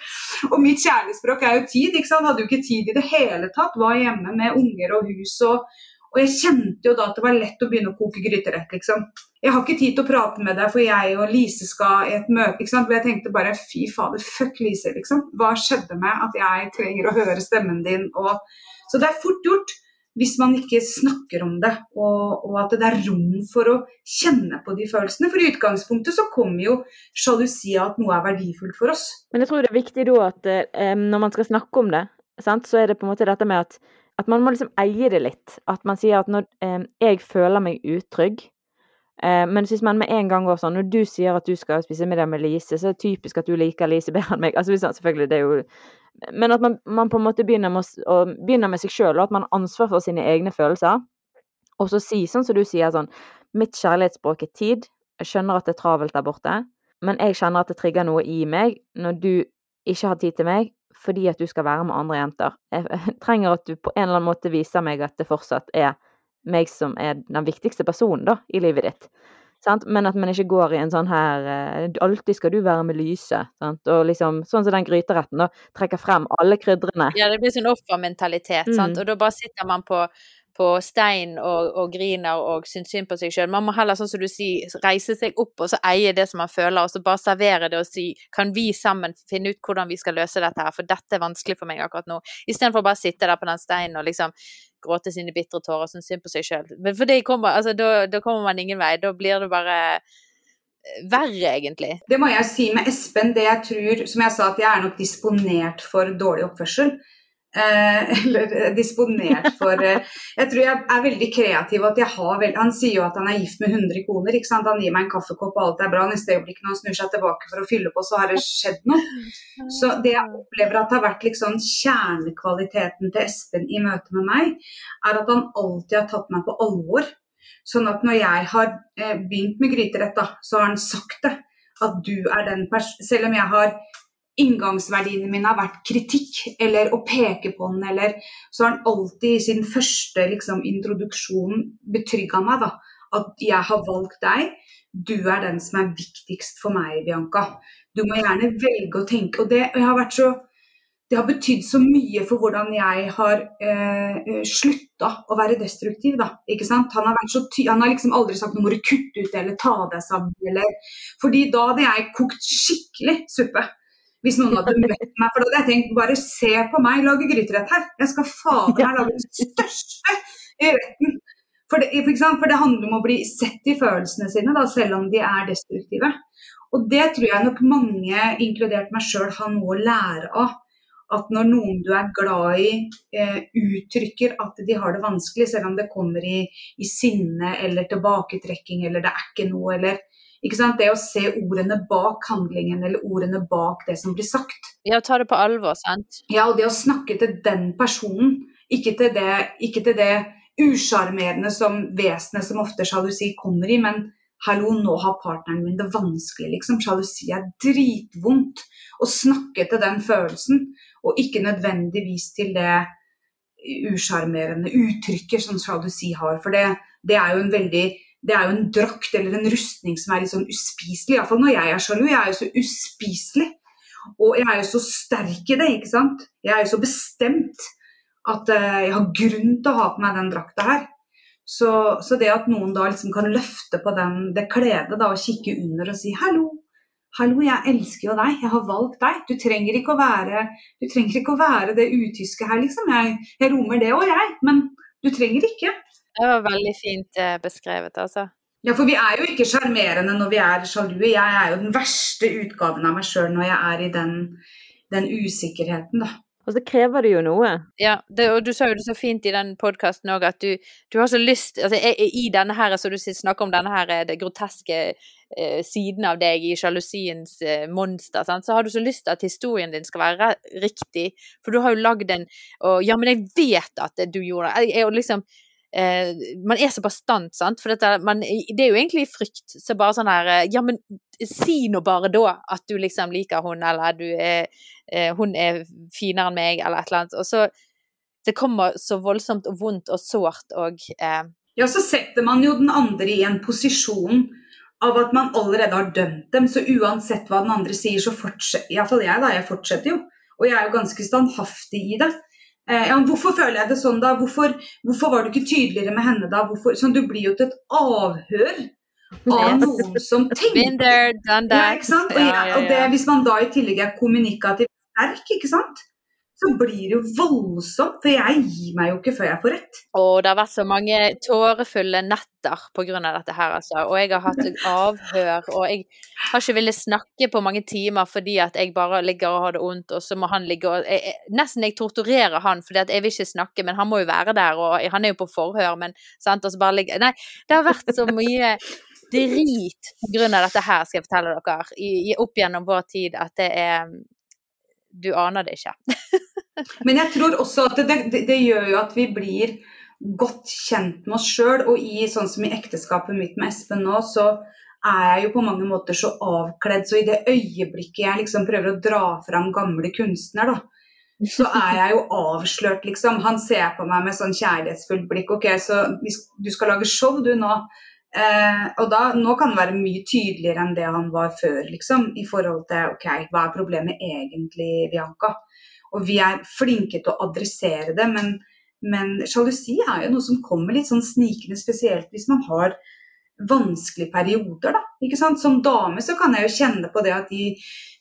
Og mitt kjærlighetsspråk er jo tid. ikke sant? Hadde jo ikke tid i det hele tatt. Var hjemme med unger og hus. og og jeg kjente jo da at det var lett å begynne å koke gryterett, liksom. Jeg har ikke tid til å prate med deg, for jeg og Lise skal i et møte. ikke sant? For jeg tenkte bare fy fader, fuck Lise, liksom. Hva skjedde med at jeg trenger å høre stemmen din? Og... Så det er fort gjort hvis man ikke snakker om det, og, og, at det er rom for å kjenne på de følelsene. For i utgangspunktet så kommer jo sjalusi av at noe er verdifullt for oss. Men jeg tror det er viktig da at eh, når man skal snakke om det, sant, så er det på en måte dette med at, at man må liksom eie det litt. At man sier at når eh, jeg føler meg utrygg, eh, men hvis man med en gang går sånn Når du sier at du skal spise middag med Lise, så er det typisk at du liker Lise bedre enn meg. Altså selvfølgelig, det er jo men at man, man, på en måte begynner med, å, begynner med seg sjøl, og at man har ansvar for sine egne følelser. Og så si sånn som du sier sånn Mitt kjærlighetsspråk er tid. Jeg skjønner at det er travelt der borte, men jeg kjenner at det trigger noe i meg når du ikke har tid til meg fordi at du skal være med andre jenter. Jeg trenger at du på en eller annen måte viser meg at det fortsatt er meg som er den viktigste personen da, i livet ditt. Sant? Men at man ikke går i en sånn her eh, Alltid skal du være med lyset. Sant? Og liksom, sånn som den gryteretten, da. Trekker frem alle krydderne. Ja, det blir sånn offermentalitet, mm. sant. Og da bare sitter man på, på stein og, og, griner og syns synd på seg sjøl. Man må heller, sånn som du sier, reise seg opp og så eie det som man føler, og så bare servere det og si kan vi sammen finne ut hvordan vi skal løse dette her, for dette er vanskelig for meg akkurat nå. Istedenfor bare å sitte der på den steinen og liksom gråte sine bitre tårer og synes synd på seg sjøl. For det kommer, altså, da, da, kommer man ingen vei. Da blir det bare eh, verre, egentlig. Det må jeg si med Espen. Det jeg tror, som jeg sa, at jeg er nok disponert for dårlig oppførsel. Eh, eller disponert for eh, Jeg tror jeg er veldig kreativ. at jeg har veld, Han sier jo at han er gift med 100 koner. ikke sant? Han gir meg en kaffekopp, og alt er bra. Neste øyeblikk når han snur seg tilbake for å fylle på, så har det skjedd noe. Så det jeg opplever at har vært liksom kjernekvaliteten til Espen i møte med meg, er at han alltid har tatt meg på alvor. Sånn at når jeg har eh, begynt med gryterett, da, så har han sagt det. At du er den pers... Selv om jeg har inngangsverdiene mine har vært kritikk eller å peke på den, eller så har han alltid i sin første liksom, introduksjon betrygga meg da, at jeg har valgt deg. Du er den som er viktigst for meg, Bianca. Du må gjerne velge å tenke. Og det, jeg har vært så det har betydd så mye for hvordan jeg har eh, slutta å være destruktiv. Da? Han har, vært så ty han har liksom aldri sagt noe må du kutte ut det eller ta deg sammen. Eller, fordi da hadde jeg kokt skikkelig suppe. Hvis noen hadde møtt meg. For da hadde jeg tenkt bare se på meg lage gryterett her. Jeg skal fader meg lage den største i retten. For det, for det, handler om å bli sett i følelsene sine, da, selv om de er destruktive. Og det tror jeg nok mange, inkludert meg sjøl, har noe å lære av at når noen du er glad i, eh, uttrykker at de har det vanskelig, selv om det kommer i, i, sinne eller tilbaketrekking eller det er ikke noe, eller? Det å se ordene bak handlingen eller ordene bak det som blir sagt. Ja, ta det på alvor, sant? Ja, og det å snakke til den personen, ikke til det, ikke til det usjarmerende som vesenet som ofte sjalusi kommer i, men Hallo, nå har partneren min det vanskelig, liksom. Sjalusi er dritvondt. Å snakke til den følelsen, og ikke nødvendigvis til det usjarmerende uttrykket som sjalusi har. For det, det, er jo en veldig det er jo en drakt eller en rustning som er litt sånn uspiselig. Iallfall når jeg er sjalu. Jeg er jo så uspiselig. Og jeg er jo så sterk i det, ikke sant. Jeg er jo så bestemt at uh, jeg har grunn til å ha på meg den drakta her. Så, så, det at noen da liksom kan løfte på den, det kledet da, og kikke under og si 'hallo, hallo, jeg elsker jo deg, jeg har valgt deg'. Du trenger ikke å være, ikke å være det utyske her, liksom. Jeg, jeg romer det òg, jeg. Men du trenger ikke. Det var veldig fint eh, beskrevet, altså. Ja, for vi er jo ikke sjarmerende når vi er sjalue. Jeg er jo den verste utgaven av meg sjøl når jeg er i den, den usikkerheten, da. Og så krever det jo noe. Ja, det, og du sa jo det så fint i den podkasten òg, at du, du, har så lyst altså, I denne her, så du snakker om denne her, eh, det groteske eh, siden av deg i sjalusiens eh, monster, sant? så har du så lyst til at historien din skal være riktig. For du har jo lagd en og, Ja, men jeg vet at du gjorde det. Jeg, jeg, liksom, eh, man er så bastant, sant. For dette, man, det er jo egentlig frykt. Så bare sånn her eh, Ja, men si nå bare da at du liksom liker hun, eller du er, eh, hun er finere enn meg, eller et eller annet. Og så Det kommer så voldsomt og vondt og sårt og eh, Ja, så setter man jo den andre i en posisjon av at man allerede har dømt dem, så uansett hva den andre sier, så fortsetter Iallfall jeg, da. Jeg fortsetter jo. Og jeg er jo ganske standhaftig i det. Eh, ja, hvorfor føler jeg det sånn da? Hvorfor, hvorfor, var du ikke tydeligere med henne da? Hvorfor, sånn, du blir jo til et avhør av noen som tenker Been there, done that. Ja, ikke sant? Og, ja, og det, hvis man da i tillegg er kommunikativ sterk, ikke sant? Så blir det jo voldsomt. For jeg gir meg jo ikke før jeg får rett. Og det har vært så mange tårefulle netter pga. dette her, altså. Og jeg har hatt avhør, og jeg har ikke villet snakke på mange timer fordi at jeg bare ligger og har det vondt, og så må han ligge og jeg, Nesten jeg torturerer han fordi at jeg vil ikke snakke, men han må jo være der, og han er jo på forhør, men sant, og så bare ligger Nei, det har vært så mye drit av dette her, skal jeg fortelle dere, i, opp gjennom vår tid, at det er Du aner det ikke. Men jeg tror også at det, det, det, gjør jo at vi blir godt kjent med oss sjøl. Og i sånn som i ekteskapet mitt med Espen nå, så er jeg jo på mange måter så avkledd. Så i det øyeblikket jeg liksom prøver å dra fram gamle kunstner, da, så er jeg jo avslørt, liksom. Han ser på meg med sånn kjærlighetsfullt blikk. OK, så du skal lage show, du nå. Eh, og da, Nå kan det være mye tydeligere enn det han var før, liksom, i forhold til OK, hva er problemet egentlig, Bianca? Og vi er flinke til å adressere det, men, men sjalusi er jo noe som kommer litt sånn snikende, spesielt hvis man har vanskelige perioder. da, ikke sant? Som dame så kan jeg jo kjenne på det at de,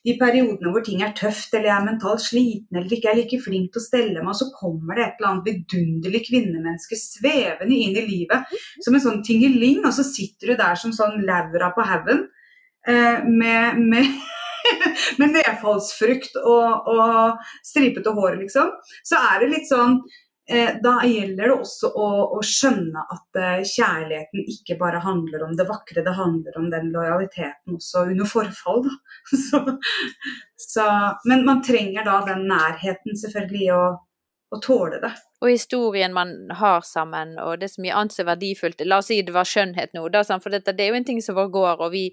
de periodene hvor ting er tøft, eller jeg er mentalt sliten eller ikke er like flink til å stelle meg, så kommer det et eller annet vidunderlig kvinnemenneske svevende inn i livet som en sånn tingeling, og så sitter du der som sånn laura på haugen eh, med, med med nedfallsfrukt og, og stripete hår, liksom, så er det litt sånn eh, da gjelder det også å, å skjønne at eh, kjærligheten ikke bare handler om det vakre, det handler om den lojaliteten også under forfall. Så, så, men man trenger da den nærheten selvfølgelig å, å tåle det og historien man har sammen, og det som vi annet er verdifullt. La oss si det var skjønnhet nå, da, for dette, det er jo en ting som går, og vi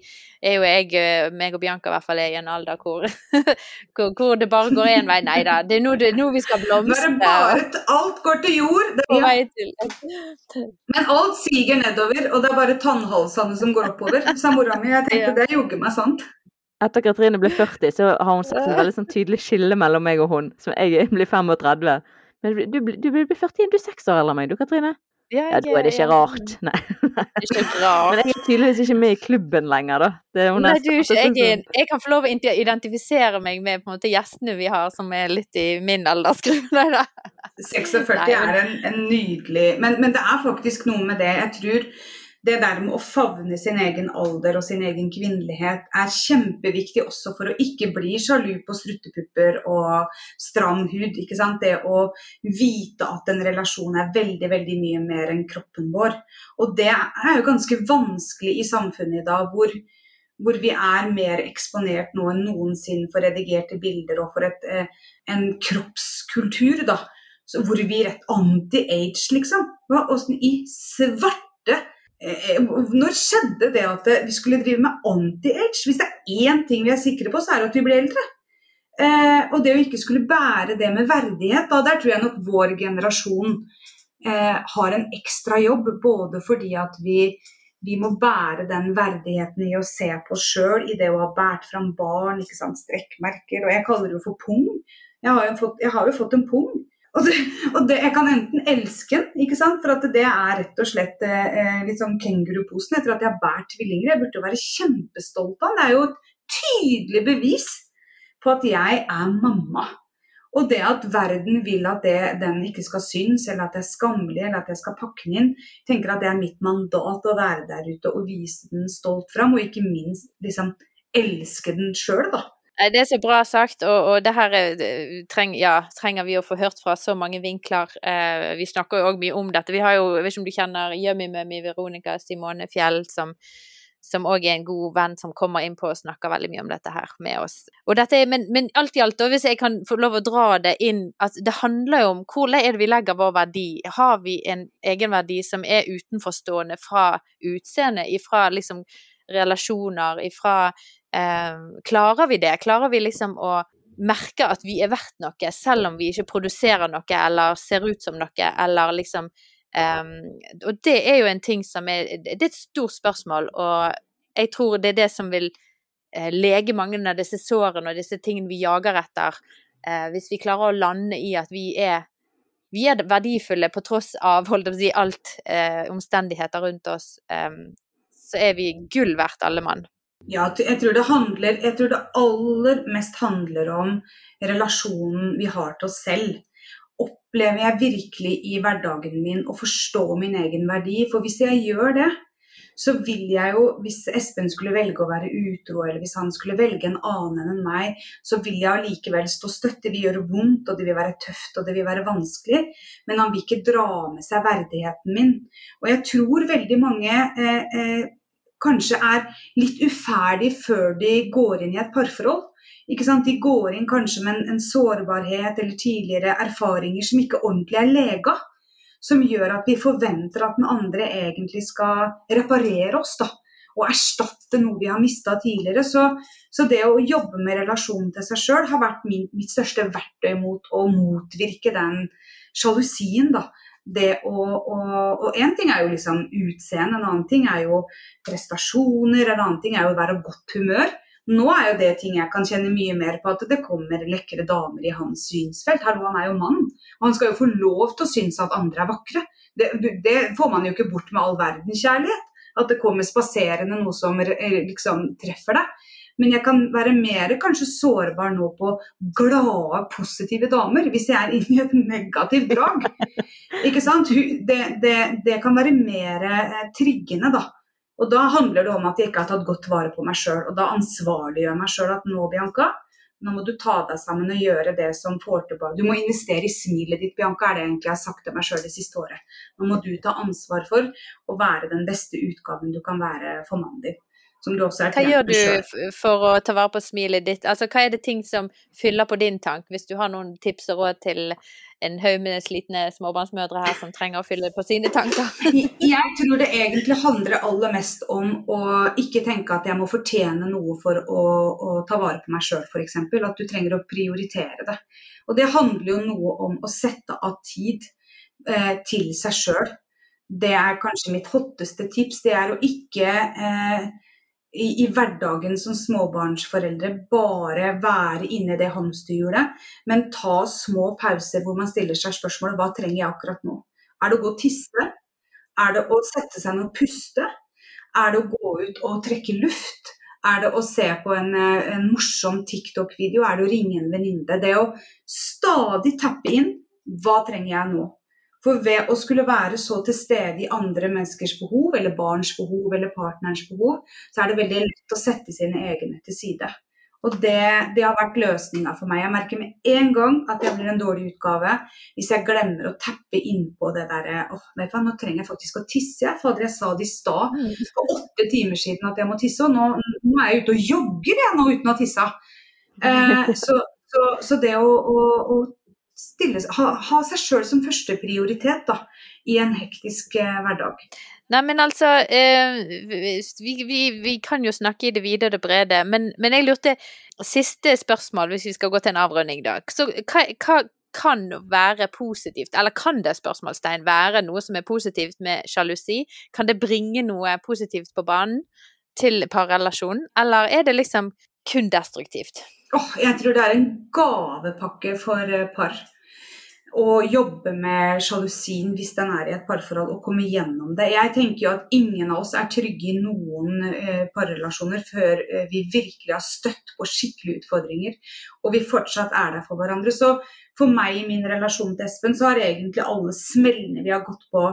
er jo jeg, eh, meg og Bianca i hvert fall, er i en alder hvor, hvor, hvor det bare går én vei. Nei da, det er nå, det, nå vi skal blomstre. Bare, alt går til jord. Det, ja. Men alt siger nedover, og det er bare tannhalsene som går oppover, sa mora mi. Jeg tenkte det er jogge meg sant. etter Katrine ble 40, så har hun sett et veldig sånn tydelig skille mellom meg og hun. Som jeg blir 35. Men du, du blir 41, du er seks år eldre enn meg, du Katrine? Ja, ja, da er det ikke rart. Nei. Ikke rart. Men jeg er tydeligvis ikke med i klubben lenger, da. Nei, du, ikke, jeg, sånn jeg, kan få lov å identifisere meg med på en måte gjestene vi har som er litt i min aldersgruppe. 46 er en, en nydelig men, men, det er faktisk noe med det. Jeg tror det der med å favne sin egen alder og sin egen kvinnelighet er kjempeviktig også for å ikke bli sjalu på struttepupper og stram hud. ikke sant? Det å vite at en relasjon er veldig veldig mye mer enn kroppen vår. Og det er jo ganske vanskelig i samfunnet i dag, hvor, hvor vi er mer eksponert nå enn noensinne for redigerte bilder og for et, eh, en kroppskultur. da, Hvor vi rett anti-age, liksom. Hva, i svarte når skjedde det at vi skulle drive med anti-age? Hvis det er én ting vi er sikre på, så er det at vi blir eldre. Eh, og det å ikke skulle bære det med verdighet, da, der tror jeg nok vår generasjon eh, har en ekstra jobb. Både fordi at vi, vi, må bære den verdigheten i å se på oss sjøl, i det å ha båret fram barn, ikke sant, strekkmerker. Og jeg kaller det jo for pung. Jeg har jo fått, har jo fått en pung. Og, det, og det, jeg kan enten elske den, ikke sant? for at det er rett og slett eh, litt sånn kenguruposen etter at jeg har båret tvillinger. Jeg burde jo være kjempestolt av den. Det er jo et tydelig bevis på at jeg er mamma. Og det at verden vil at det, den ikke skal synes, eller at det er skammelig, eller at jeg skal pakke den inn, tenker at det er mitt mandat å være der ute og vise den stolt fram, og ikke minst liksom elske den sjøl, da. Det er så bra sagt, og, og det her treng, ja, trenger vi å få hørt fra så mange vinkler. Eh, vi snakker jo òg mye om dette. Vi har jo, jeg vet ikke om du kjenner Yummy Mummy Veronica Simone Fjell, som som òg er en god venn som kommer inn på og snakker veldig mye om dette her med oss. Er, men, men alt i alt, og hvis jeg kan få lov å dra det inn at Det handler jo om hvor er det vi legger vår verdi. Har vi en egenverdi som er utenforstående fra utseendet, ifra liksom relasjoner, ifra eh, Klarer vi det? Klarer vi liksom å merke at vi er verdt noe, selv om vi ikke produserer noe eller ser ut som noe, eller liksom um, Og det er jo en ting som er Det er et stort spørsmål, og jeg tror det er det som vil uh, lege mange av disse sårene og disse tingene vi jager etter, uh, hvis vi klarer å lande i at vi er vi er verdifulle på tross av holdt å si, alt uh, omstendigheter rundt oss. Um, så er vi gull verdt, alle mann. Ja, jeg tror, handler, jeg tror det aller mest handler om relasjonen vi har til oss selv. Opplever jeg virkelig i hverdagen min å forstå min egen verdi? For hvis jeg gjør det, så vil jeg jo, hvis Espen skulle velge å være utro, eller hvis han skulle velge en annen enn meg, så vil jeg allikevel stå støtt. Det vil gjøre vondt, og det vil være tøft, og det vil være vanskelig. Men han vil ikke dra med seg verdigheten min. Og jeg tror veldig mange eh, eh, kanskje er litt uferdig før de går inn i et parforhold. De går inn kanskje med en, en sårbarhet eller tidligere erfaringer som ikke ordentlig er lega. Som gjør at vi forventer at den andre egentlig skal reparere oss. da, Og erstatte noe vi har mista tidligere. Så, så, det å jobbe med relasjonen til seg sjøl har vært min, mitt største verktøy mot å motvirke den sjalusien. da det å Og én ting er jo liksom utseende, en annen ting er jo prestasjoner, en annen ting er jo å være godt humør. Nå er jo det ting jeg kan kjenne mye mer på, at det kommer lekre damer i hans synsfelt. Hallo, han er jo mann, og han skal jo få lov til å synes at andre er vakre. Det, det får man jo ikke bort med all verdens kjærlighet. At det kommer spaserende noe som liksom treffer deg. Men jeg kan være mer kanskje sårbar nå på glade, positive damer, hvis jeg er inne i et negativt drag. Ikke sant? Det, det, det kan være mer eh, triggende, da. Og da handler det om at jeg ikke har tatt godt vare på meg sjøl. Og da ansvarliggjør jeg meg sjøl at nå, Bianca, nå må du ta deg sammen og gjøre det som får tilbake. Du må investere i smilet ditt, Bianca, er det egentlig jeg har sagt til meg sjøl det siste året. Nå må du ta ansvar for å være den beste utgaven du kan være for mannen din som du også er Hva gjør du for å ta vare på smilet ditt? Altså, hva er det ting som fyller på din tank, hvis du har noen tips og råd til en haug med slitne småbarnsmødre her som trenger å fylle på sine tanker? jeg tror det egentlig handler aller mest om å ikke tenke at jeg må fortjene noe for å, å ta vare på meg sjøl, f.eks. At du trenger å prioritere det. Og det handler jo noe om å sette av tid eh, til seg sjøl. Det er kanskje mitt hotteste tips. Det er å ikke eh, i, i, hverdagen som småbarnsforeldre bare være inne i det hamsterhjulet, men ta små pauser hvor man stiller seg spørsmålet hva trenger jeg akkurat nå? Er det å gå og tisse? Er det å sette seg ned og puste? Er det å gå ut og trekke luft? Er det å se på en, eh, en morsom TikTok-video? Er det å ringe en venninne? Det å stadig tappe inn hva trenger jeg nå? For ved å skulle være så til stede i andre menneskers behov, eller barns behov, eller partnerens behov, så er det veldig lett å sette sine egne til side. Og det, det har vært løsninga for meg. Jeg merker med en gang at jeg blir en dårlig utgave hvis jeg glemmer å tappe innpå det derre åh, vet du hva, nå trenger jeg faktisk å tisse. Fader, jeg sa det i stad for åtte timer siden at jeg må tisse, og nå, nå er jeg ute og jogger jeg nå uten å ha tissa. Eh, så, så, så, det å, å, å stille, ha, ha seg sjøl som førsteprioritet i en hektisk eh, hverdag. Nei, men altså eh, vi, vi, vi, kan jo snakke i det vide og det brede, men, men, jeg lurte Siste spørsmål, hvis vi skal gå til en avrunding, da. Så hva, hva kan være positivt, eller kan det spørsmålstegn være noe som er positivt med sjalusi? Kan det bringe noe positivt på banen til parrelasjonen, eller er det liksom kun destruktivt? Oh, jeg tror det er en gavepakke for eh, par å jobbe med sjalusien hvis den er i et parforhold, og komme gjennom det. Jeg tenker jo at ingen av oss er trygge i noen eh, parrelasjoner før eh, vi virkelig har støtt på skikkelige utfordringer, og vi fortsatt er der for hverandre. Så for meg i min relasjon til Espen, så har egentlig alle smellene vi har gått på,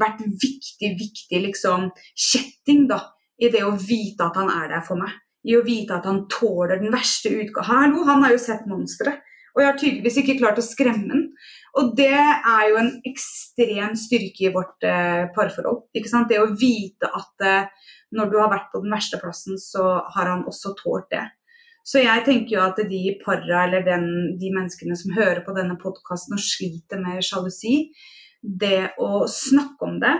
vært viktig, viktig liksom kjetting, da. I det å vite at han er der for meg i å vite at han tåler den verste utgaven. Hallo, han har jo sett monstre. Og jeg har tydeligvis ikke klart å skremme den. Og det er jo en ekstrem styrke i vårt eh, parforhold. Det å vite at eh, når du har vært på den verste plassen, så har han også tålt det. Så jeg tenker jo at de para eller den, de menneskene som hører på denne podkasten og sliter med sjalusi, det å snakke om det,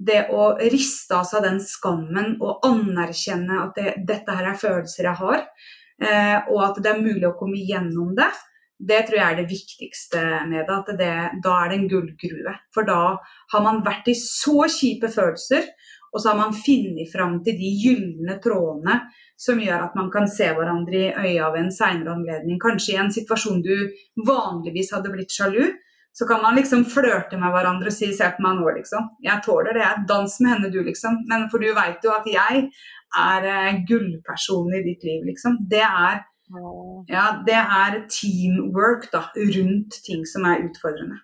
det å riste av seg den skammen og anerkjenne at det, dette her er følelser jeg har, eh, og at det er mulig å komme gjennom det, det tror jeg er det viktigste med det. At det, da er det en gullgruve. For da har man vært i så kjipe følelser, og så har man funnet fram til de gylne trådene som gjør at man kan se hverandre i øya ved en seinere anledning. Kanskje i en situasjon du vanligvis hadde blitt sjalu, så kan man liksom flørte med hverandre og si 'se på meg nå', liksom. Jeg tåler det. Dans med henne, du, liksom. Men for du veit jo at jeg er eh, gullpersonen i ditt liv, liksom. Det er, ja, det er teamwork da, rundt ting som er utfordrende.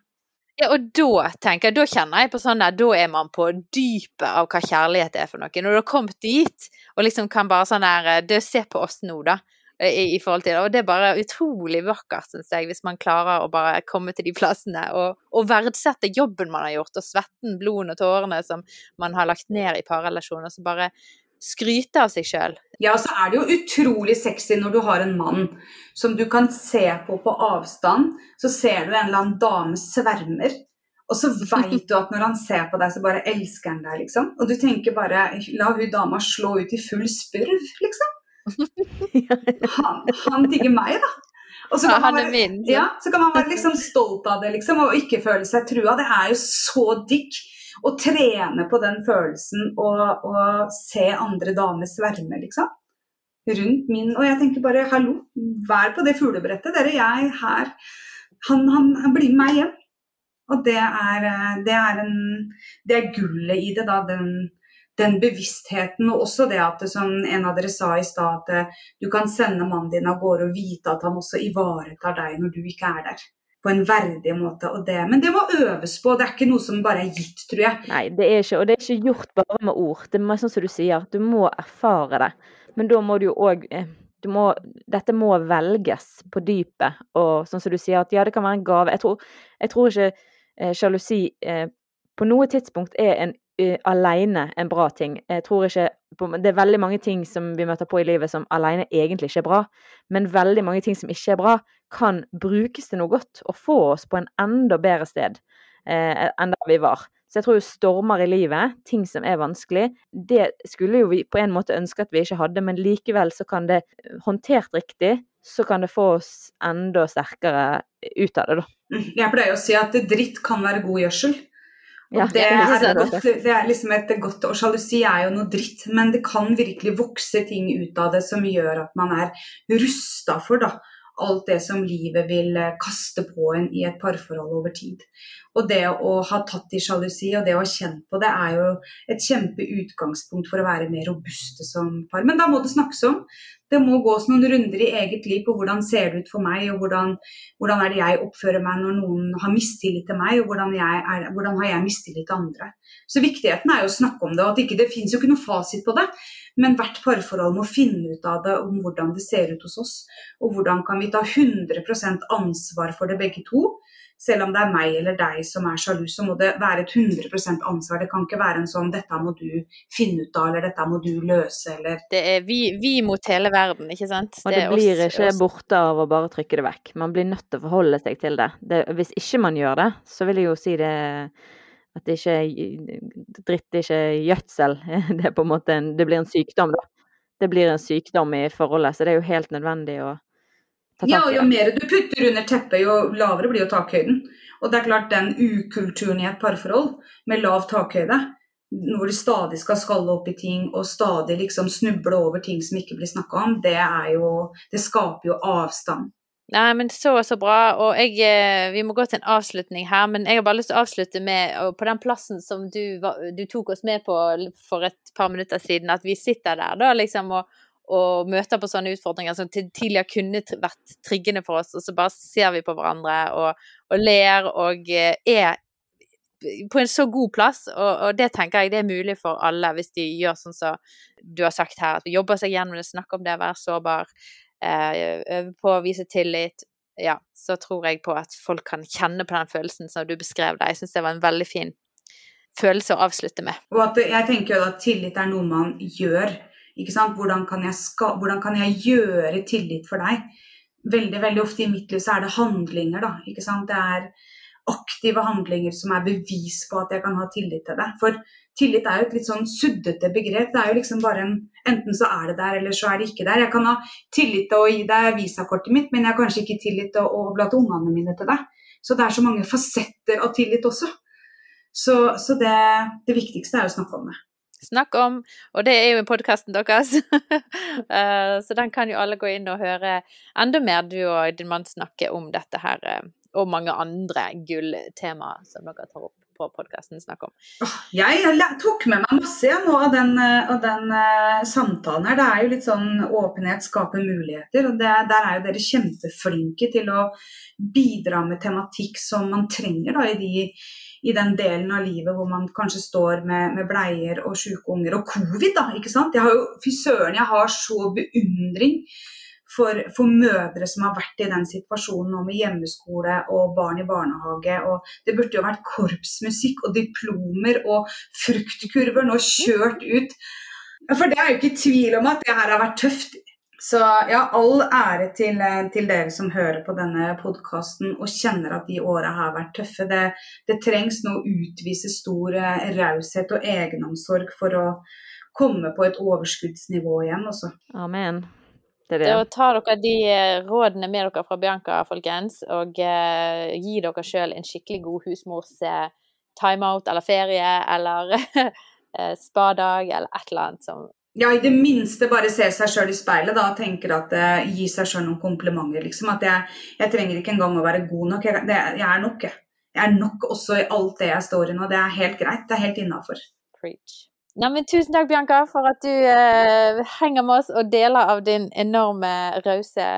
Ja, og da tenker jeg, da kjenner jeg på sånn der, da er man på dypet av hva kjærlighet er for noe. Når du har kommet dit, og liksom kan bare sånn der det, se på oss nå, da. Eh, i, i, forhold til det. Og det er bare utrolig vakkert, syns jeg, hvis man klarer å bare komme til de plassene og, og verdsette jobben man har gjort, og svetten, blodet og tårene som man har lagt ned i parrelasjoner. Så bare skryte av seg sjøl. Ja, så er det jo utrolig sexy når du har en mann som du kan se på på avstand. Så ser du en eller annen dame svermer. Og så veit du at når han ser på deg, så bare elsker han deg, liksom. Og du tenker bare la hun dama slå ut i full spurv, liksom. han, han digger meg, da. Og så kan, ja, være, ja, så kan man være liksom stolt av det liksom, og ikke føle seg trua. Det er jo så digg å trene på den følelsen og, og se andre damer sverme, liksom. Rundt min Og jeg tenker bare hallo, vær på det fuglebrettet. Dere, jeg her Han, han, han blir med meg hjem. Og det er, det er, en, det er gullet i det, da. Den, den bevisstheten, og også det at som en av dere sa i stad, at eh, du kan sende mannen din av gårde og vite at han også ivaretar deg når du ikke er der. På en verdig måte. Og det, men det må øves på, det er ikke noe som bare er gitt, tror jeg. Nei, det er ikke, og det er ikke gjort bare med ord. Det er sånn som du sier, du må erfare det. Men da må du jo òg eh, dette må velges på dypet. Og sånn som du sier, at ja, det kan være en gave. Jeg tror, jeg tror ikke eh, sjalusi eh, på noe tidspunkt er en uh, alene en bra ting. Jeg tror ikke Det er veldig mange ting som vi møter på i livet som alene egentlig ikke er bra, men veldig mange ting som ikke er bra, kan brukes til noe godt og få oss på en enda bedre sted uh, enn der vi var. Så jeg tror stormer i livet, ting som er vanskelig, det skulle jo vi på en måte ønske at vi ikke hadde, men likevel så kan det, håndtert riktig, så kan det få oss enda sterkere ut av det, da. Jeg pleier å si at dritt kan være god gjødsel. Og ja, det, er godt, det, er liksom et godt Og sjalusi er jo noe dritt, men det kan virkelig vokse ting ut av det som gjør at man er rusta for da, alt det som livet vil eh, kaste på en i et parforhold over tid. Og det å ha tatt i sjalusi og det å ha kjent på det, er jo et kjempeutgangspunkt for å være mer robuste som par. Men da må det snakkes om det må gås noen runder i eget liv på hvordan ser det ut for meg, og hvordan, hvordan er det jeg oppfører meg når noen har mistillit til meg, og hvordan, er, hvordan har jeg mistillit til andre. Så viktigheten er jo å snakke om det, og at ikke, det finnes jo ikke noe fasit på det. Men hvert parforhold må finne ut av det om hvordan det ser ut hos oss. Og hvordan kan vi ta 100% ansvar for det begge to selv om det er meg eller deg som er sjalu, så må det være et 100% ansvar. Det kan ikke være en sånn 'dette må du finne ut av', eller 'dette må du løse', eller Det er vi, vi mot hele verden, ikke sant? Og det, det blir oss, ikke oss. borte av å bare trykke det vekk. Man blir nødt til å forholde seg til det. det. Hvis ikke man gjør det, så vil jeg jo si det at det ikke er dritt, det ikke gjødsel. Det er på en måte en, det blir en sykdom, da. Det blir en sykdom i forholdet, så det er jo helt nødvendig å ja, og jo mer du putter under teppet, jo lavere blir jo takhøyden. Og det er klart den ukulturen i et parforhold med lav takhøyde, hvor du stadig skal skalle opp i ting og stadig liksom snuble over ting som ikke blir snakka om, det jo Det skaper jo avstand. Nei, men så så bra. Og jeg eh, Vi må gå til en avslutning her, men jeg har bare lyst til å avslutte med på den plassen som du, du tok oss med på for et par minutter siden, at vi sitter der da liksom og og møter på sånne utfordringer som tidligere kunne vært triggende for oss, og så bare ser vi på hverandre og, og ler og eh, er på en så god plass, og, og, det tenker jeg det er mulig for alle hvis de gjør sånn som du har sagt her, at jobber seg gjennom det, snakker om det, være sårbar, eh, øve på å vise tillit. Ja, så tror jeg på at folk kan kjenne på den følelsen som du beskrev det. Jeg syns det var en veldig fin følelse å avslutte med. Og at jeg tenker jo at tillit er noe man gjør. Hvordan kan, skal, hvordan kan, jeg gjøre tillit for deg? Veldig veldig ofte i mitt liv så er det handlinger. da? Det er aktive handlinger som er bevis på at jeg kan ha tillit til deg. For tillit er jo et litt sånn suddete begrep. Det er jo liksom bare en Enten så er det der, eller så er det ikke der. Jeg kan ha tillit til å gi deg visakortet mitt, men jeg har kanskje ikke tillit til å overlate ungene mine til deg. Så det er så mange fasetter av tillit også. Så, så det, det viktigste er å snakke om det. Snakk om, og det er jo i podkasten deres, eh, så den kan jo alle gå inn og høre enda mer du og din mann snakke om dette her, eh, og mange andre gulltemaer som dere tar opp på podkasten snakker om. Jeg, tok med meg masse igjen av den, eh, av den samtalen her. Det er jo litt sånn åpenhet skaper muligheter. og det, Der er jo dere kjempeflinke til å bidra med tematikk som man trenger da, i de i den delen av livet hvor man kanskje står med, med bleier og sjuke unger. Og covid, da. ikke sant? Jeg har jo, Fy søren, jeg har så beundring for, for, mødre som har vært i den situasjonen nå med hjemmeskole og barn i barnehage. og Det burde jo vært korpsmusikk og diplomer og fruktkurver nå kjørt ut. For det er jo ikke tvil om at det her har vært tøft så ja, all ære til, eh, til, dere som hører på denne podkasten og kjenner at de åra har vært tøffe. Det, det trengs nå å utvise stor eh, raushet og egenomsorg for å komme på et overskuddsnivå igjen også. Amen. Det er det. Da tar dere de eh, rådene med dere fra Bianca, folkens, og uh, gi dere sjøl en skikkelig god husmors uh, timeout eller ferie eller spadag eller et eller annet som ja, i det minste bare se seg sjøl i speilet da, og tenker at uh, gi seg sjøl noen komplimenter. liksom, At jeg, jeg, trenger ikke engang å være god nok. Jeg, det, jeg, er nok, jeg. Jeg er nok også i alt det jeg står i nå. Det er helt greit. Det er helt innafor. tusen takk, Bianca, for at du uh, henger med oss og deler av din enorme rause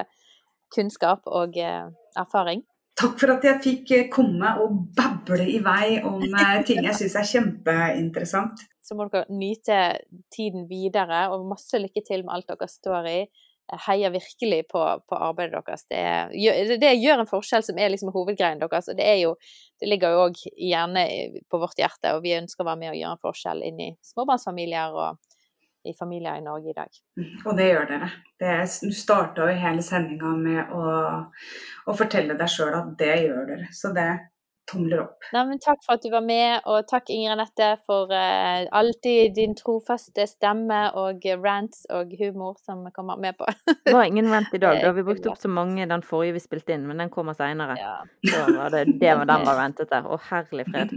kunnskap og uh, erfaring. Takk for at jeg fikk komme og bable i vei om ting jeg syns er kjempeinteressant så må dere nyte tiden videre, og masse lykke til med alt dere står i. Jeg heier virkelig på, på arbeidet deres. Det, det, gjør en forskjell som er liksom hovedgreien deres. Og det, er jo, det ligger jo òg gjerne på vårt hjerte, og vi ønsker å være med og gjøre en forskjell inn i småbarnsfamilier og i familier i Norge i dag. Og det gjør dere. Det starta jo hele sendinga med å, å, fortelle deg sjøl at det gjør dere. Så det tomler opp. Nei, men takk for at du var med, og takk Inger Anette for uh, alltid din trofaste stemme og rants og humor som vi kommer med på. det var ingen rant i dag. Da har vi brukt opp så mange den forrige vi spilte inn, men den kommer seinere. Ja. Så var det, det var den var rantete. Å, herlig fred.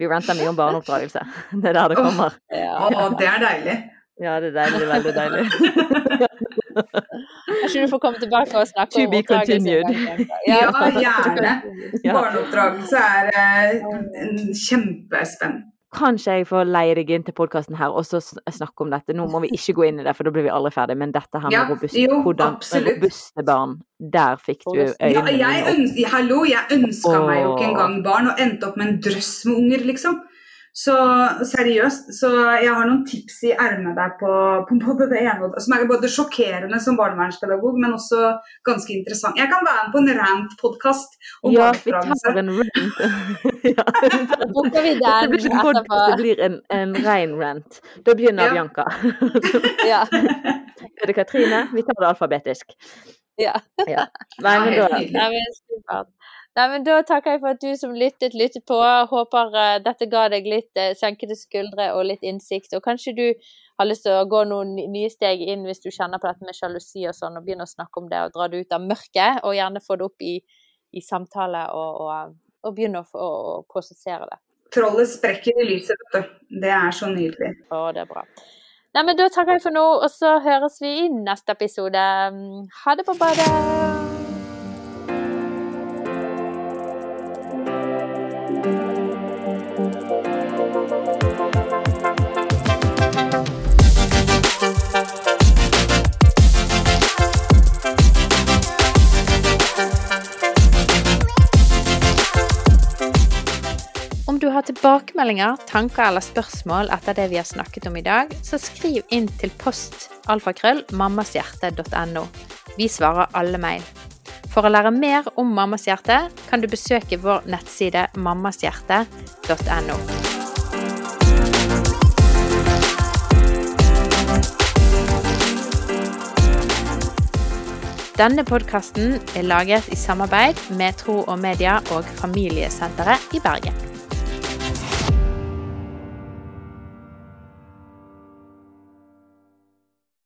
Vi ranter mye om barneoppdragelse. Det er der det kommer. Ja. Det er deilig. Ja, det er deilig. Veldig deilig. Kanskje du får komme tilbake og snakke to om oppdragelse. Ja, gjerne. Barneoppdragelse er uh, kjempespenn. Kanskje jeg får leie deg inn til podkasten her og så snakke om dette. Nå må vi ikke gå inn i det, for da blir vi aldri ferdig. Men dette her med ja, robuste, jo, hvordan, robuste barn, der fikk du øynene ja, jeg Hallo, jeg ønska meg jo ikke engang barn, og endte opp med en drøss med unger, liksom. Så seriøst, så jeg har noen tips i ermet der på, på, både det ene og det som er både sjokkerende som barnevernspedagog, men også ganske interessant. Jeg kan være med på en rant-podkast om ja, vi tar en rant. ja, det blir, en podcast, det blir en, en rein rant. Da begynner ja. Bianca. ja. Er det Katrine? Vi tar det alfabetisk. Ja. ja. Nei, men da Nei, men Da takker jeg for at du som lyttet, lyttet på. Håper uh, dette ga deg litt uh, senkede skuldre og litt innsikt. Og kanskje du har lyst til å gå noen nye steg inn hvis du kjenner på dette med sjalusi og sånn, og begynne å snakke om det og dra det ut av mørket, og gjerne få det opp i, i samtale og, og, og begynne å, å, å, prosessere det. Trollet sprekker i lyset, vet du. Det er så nydelig. Å, det er bra. Nei, men Da takker jeg for nå, og så høres vi i neste episode. Ha det på badet! Har tilbakemeldinger, tanker eller spørsmål etter det vi har snakket om i dag, så skriv inn til post alfakrøll mammashjerte.no. Vi svarer alle mail. For å lære mer om Mammas hjerte kan du besøke vår nettside mammashjerte.no. Denne podkasten er laget i samarbeid med Tro og Media og Familiesenteret i Bergen.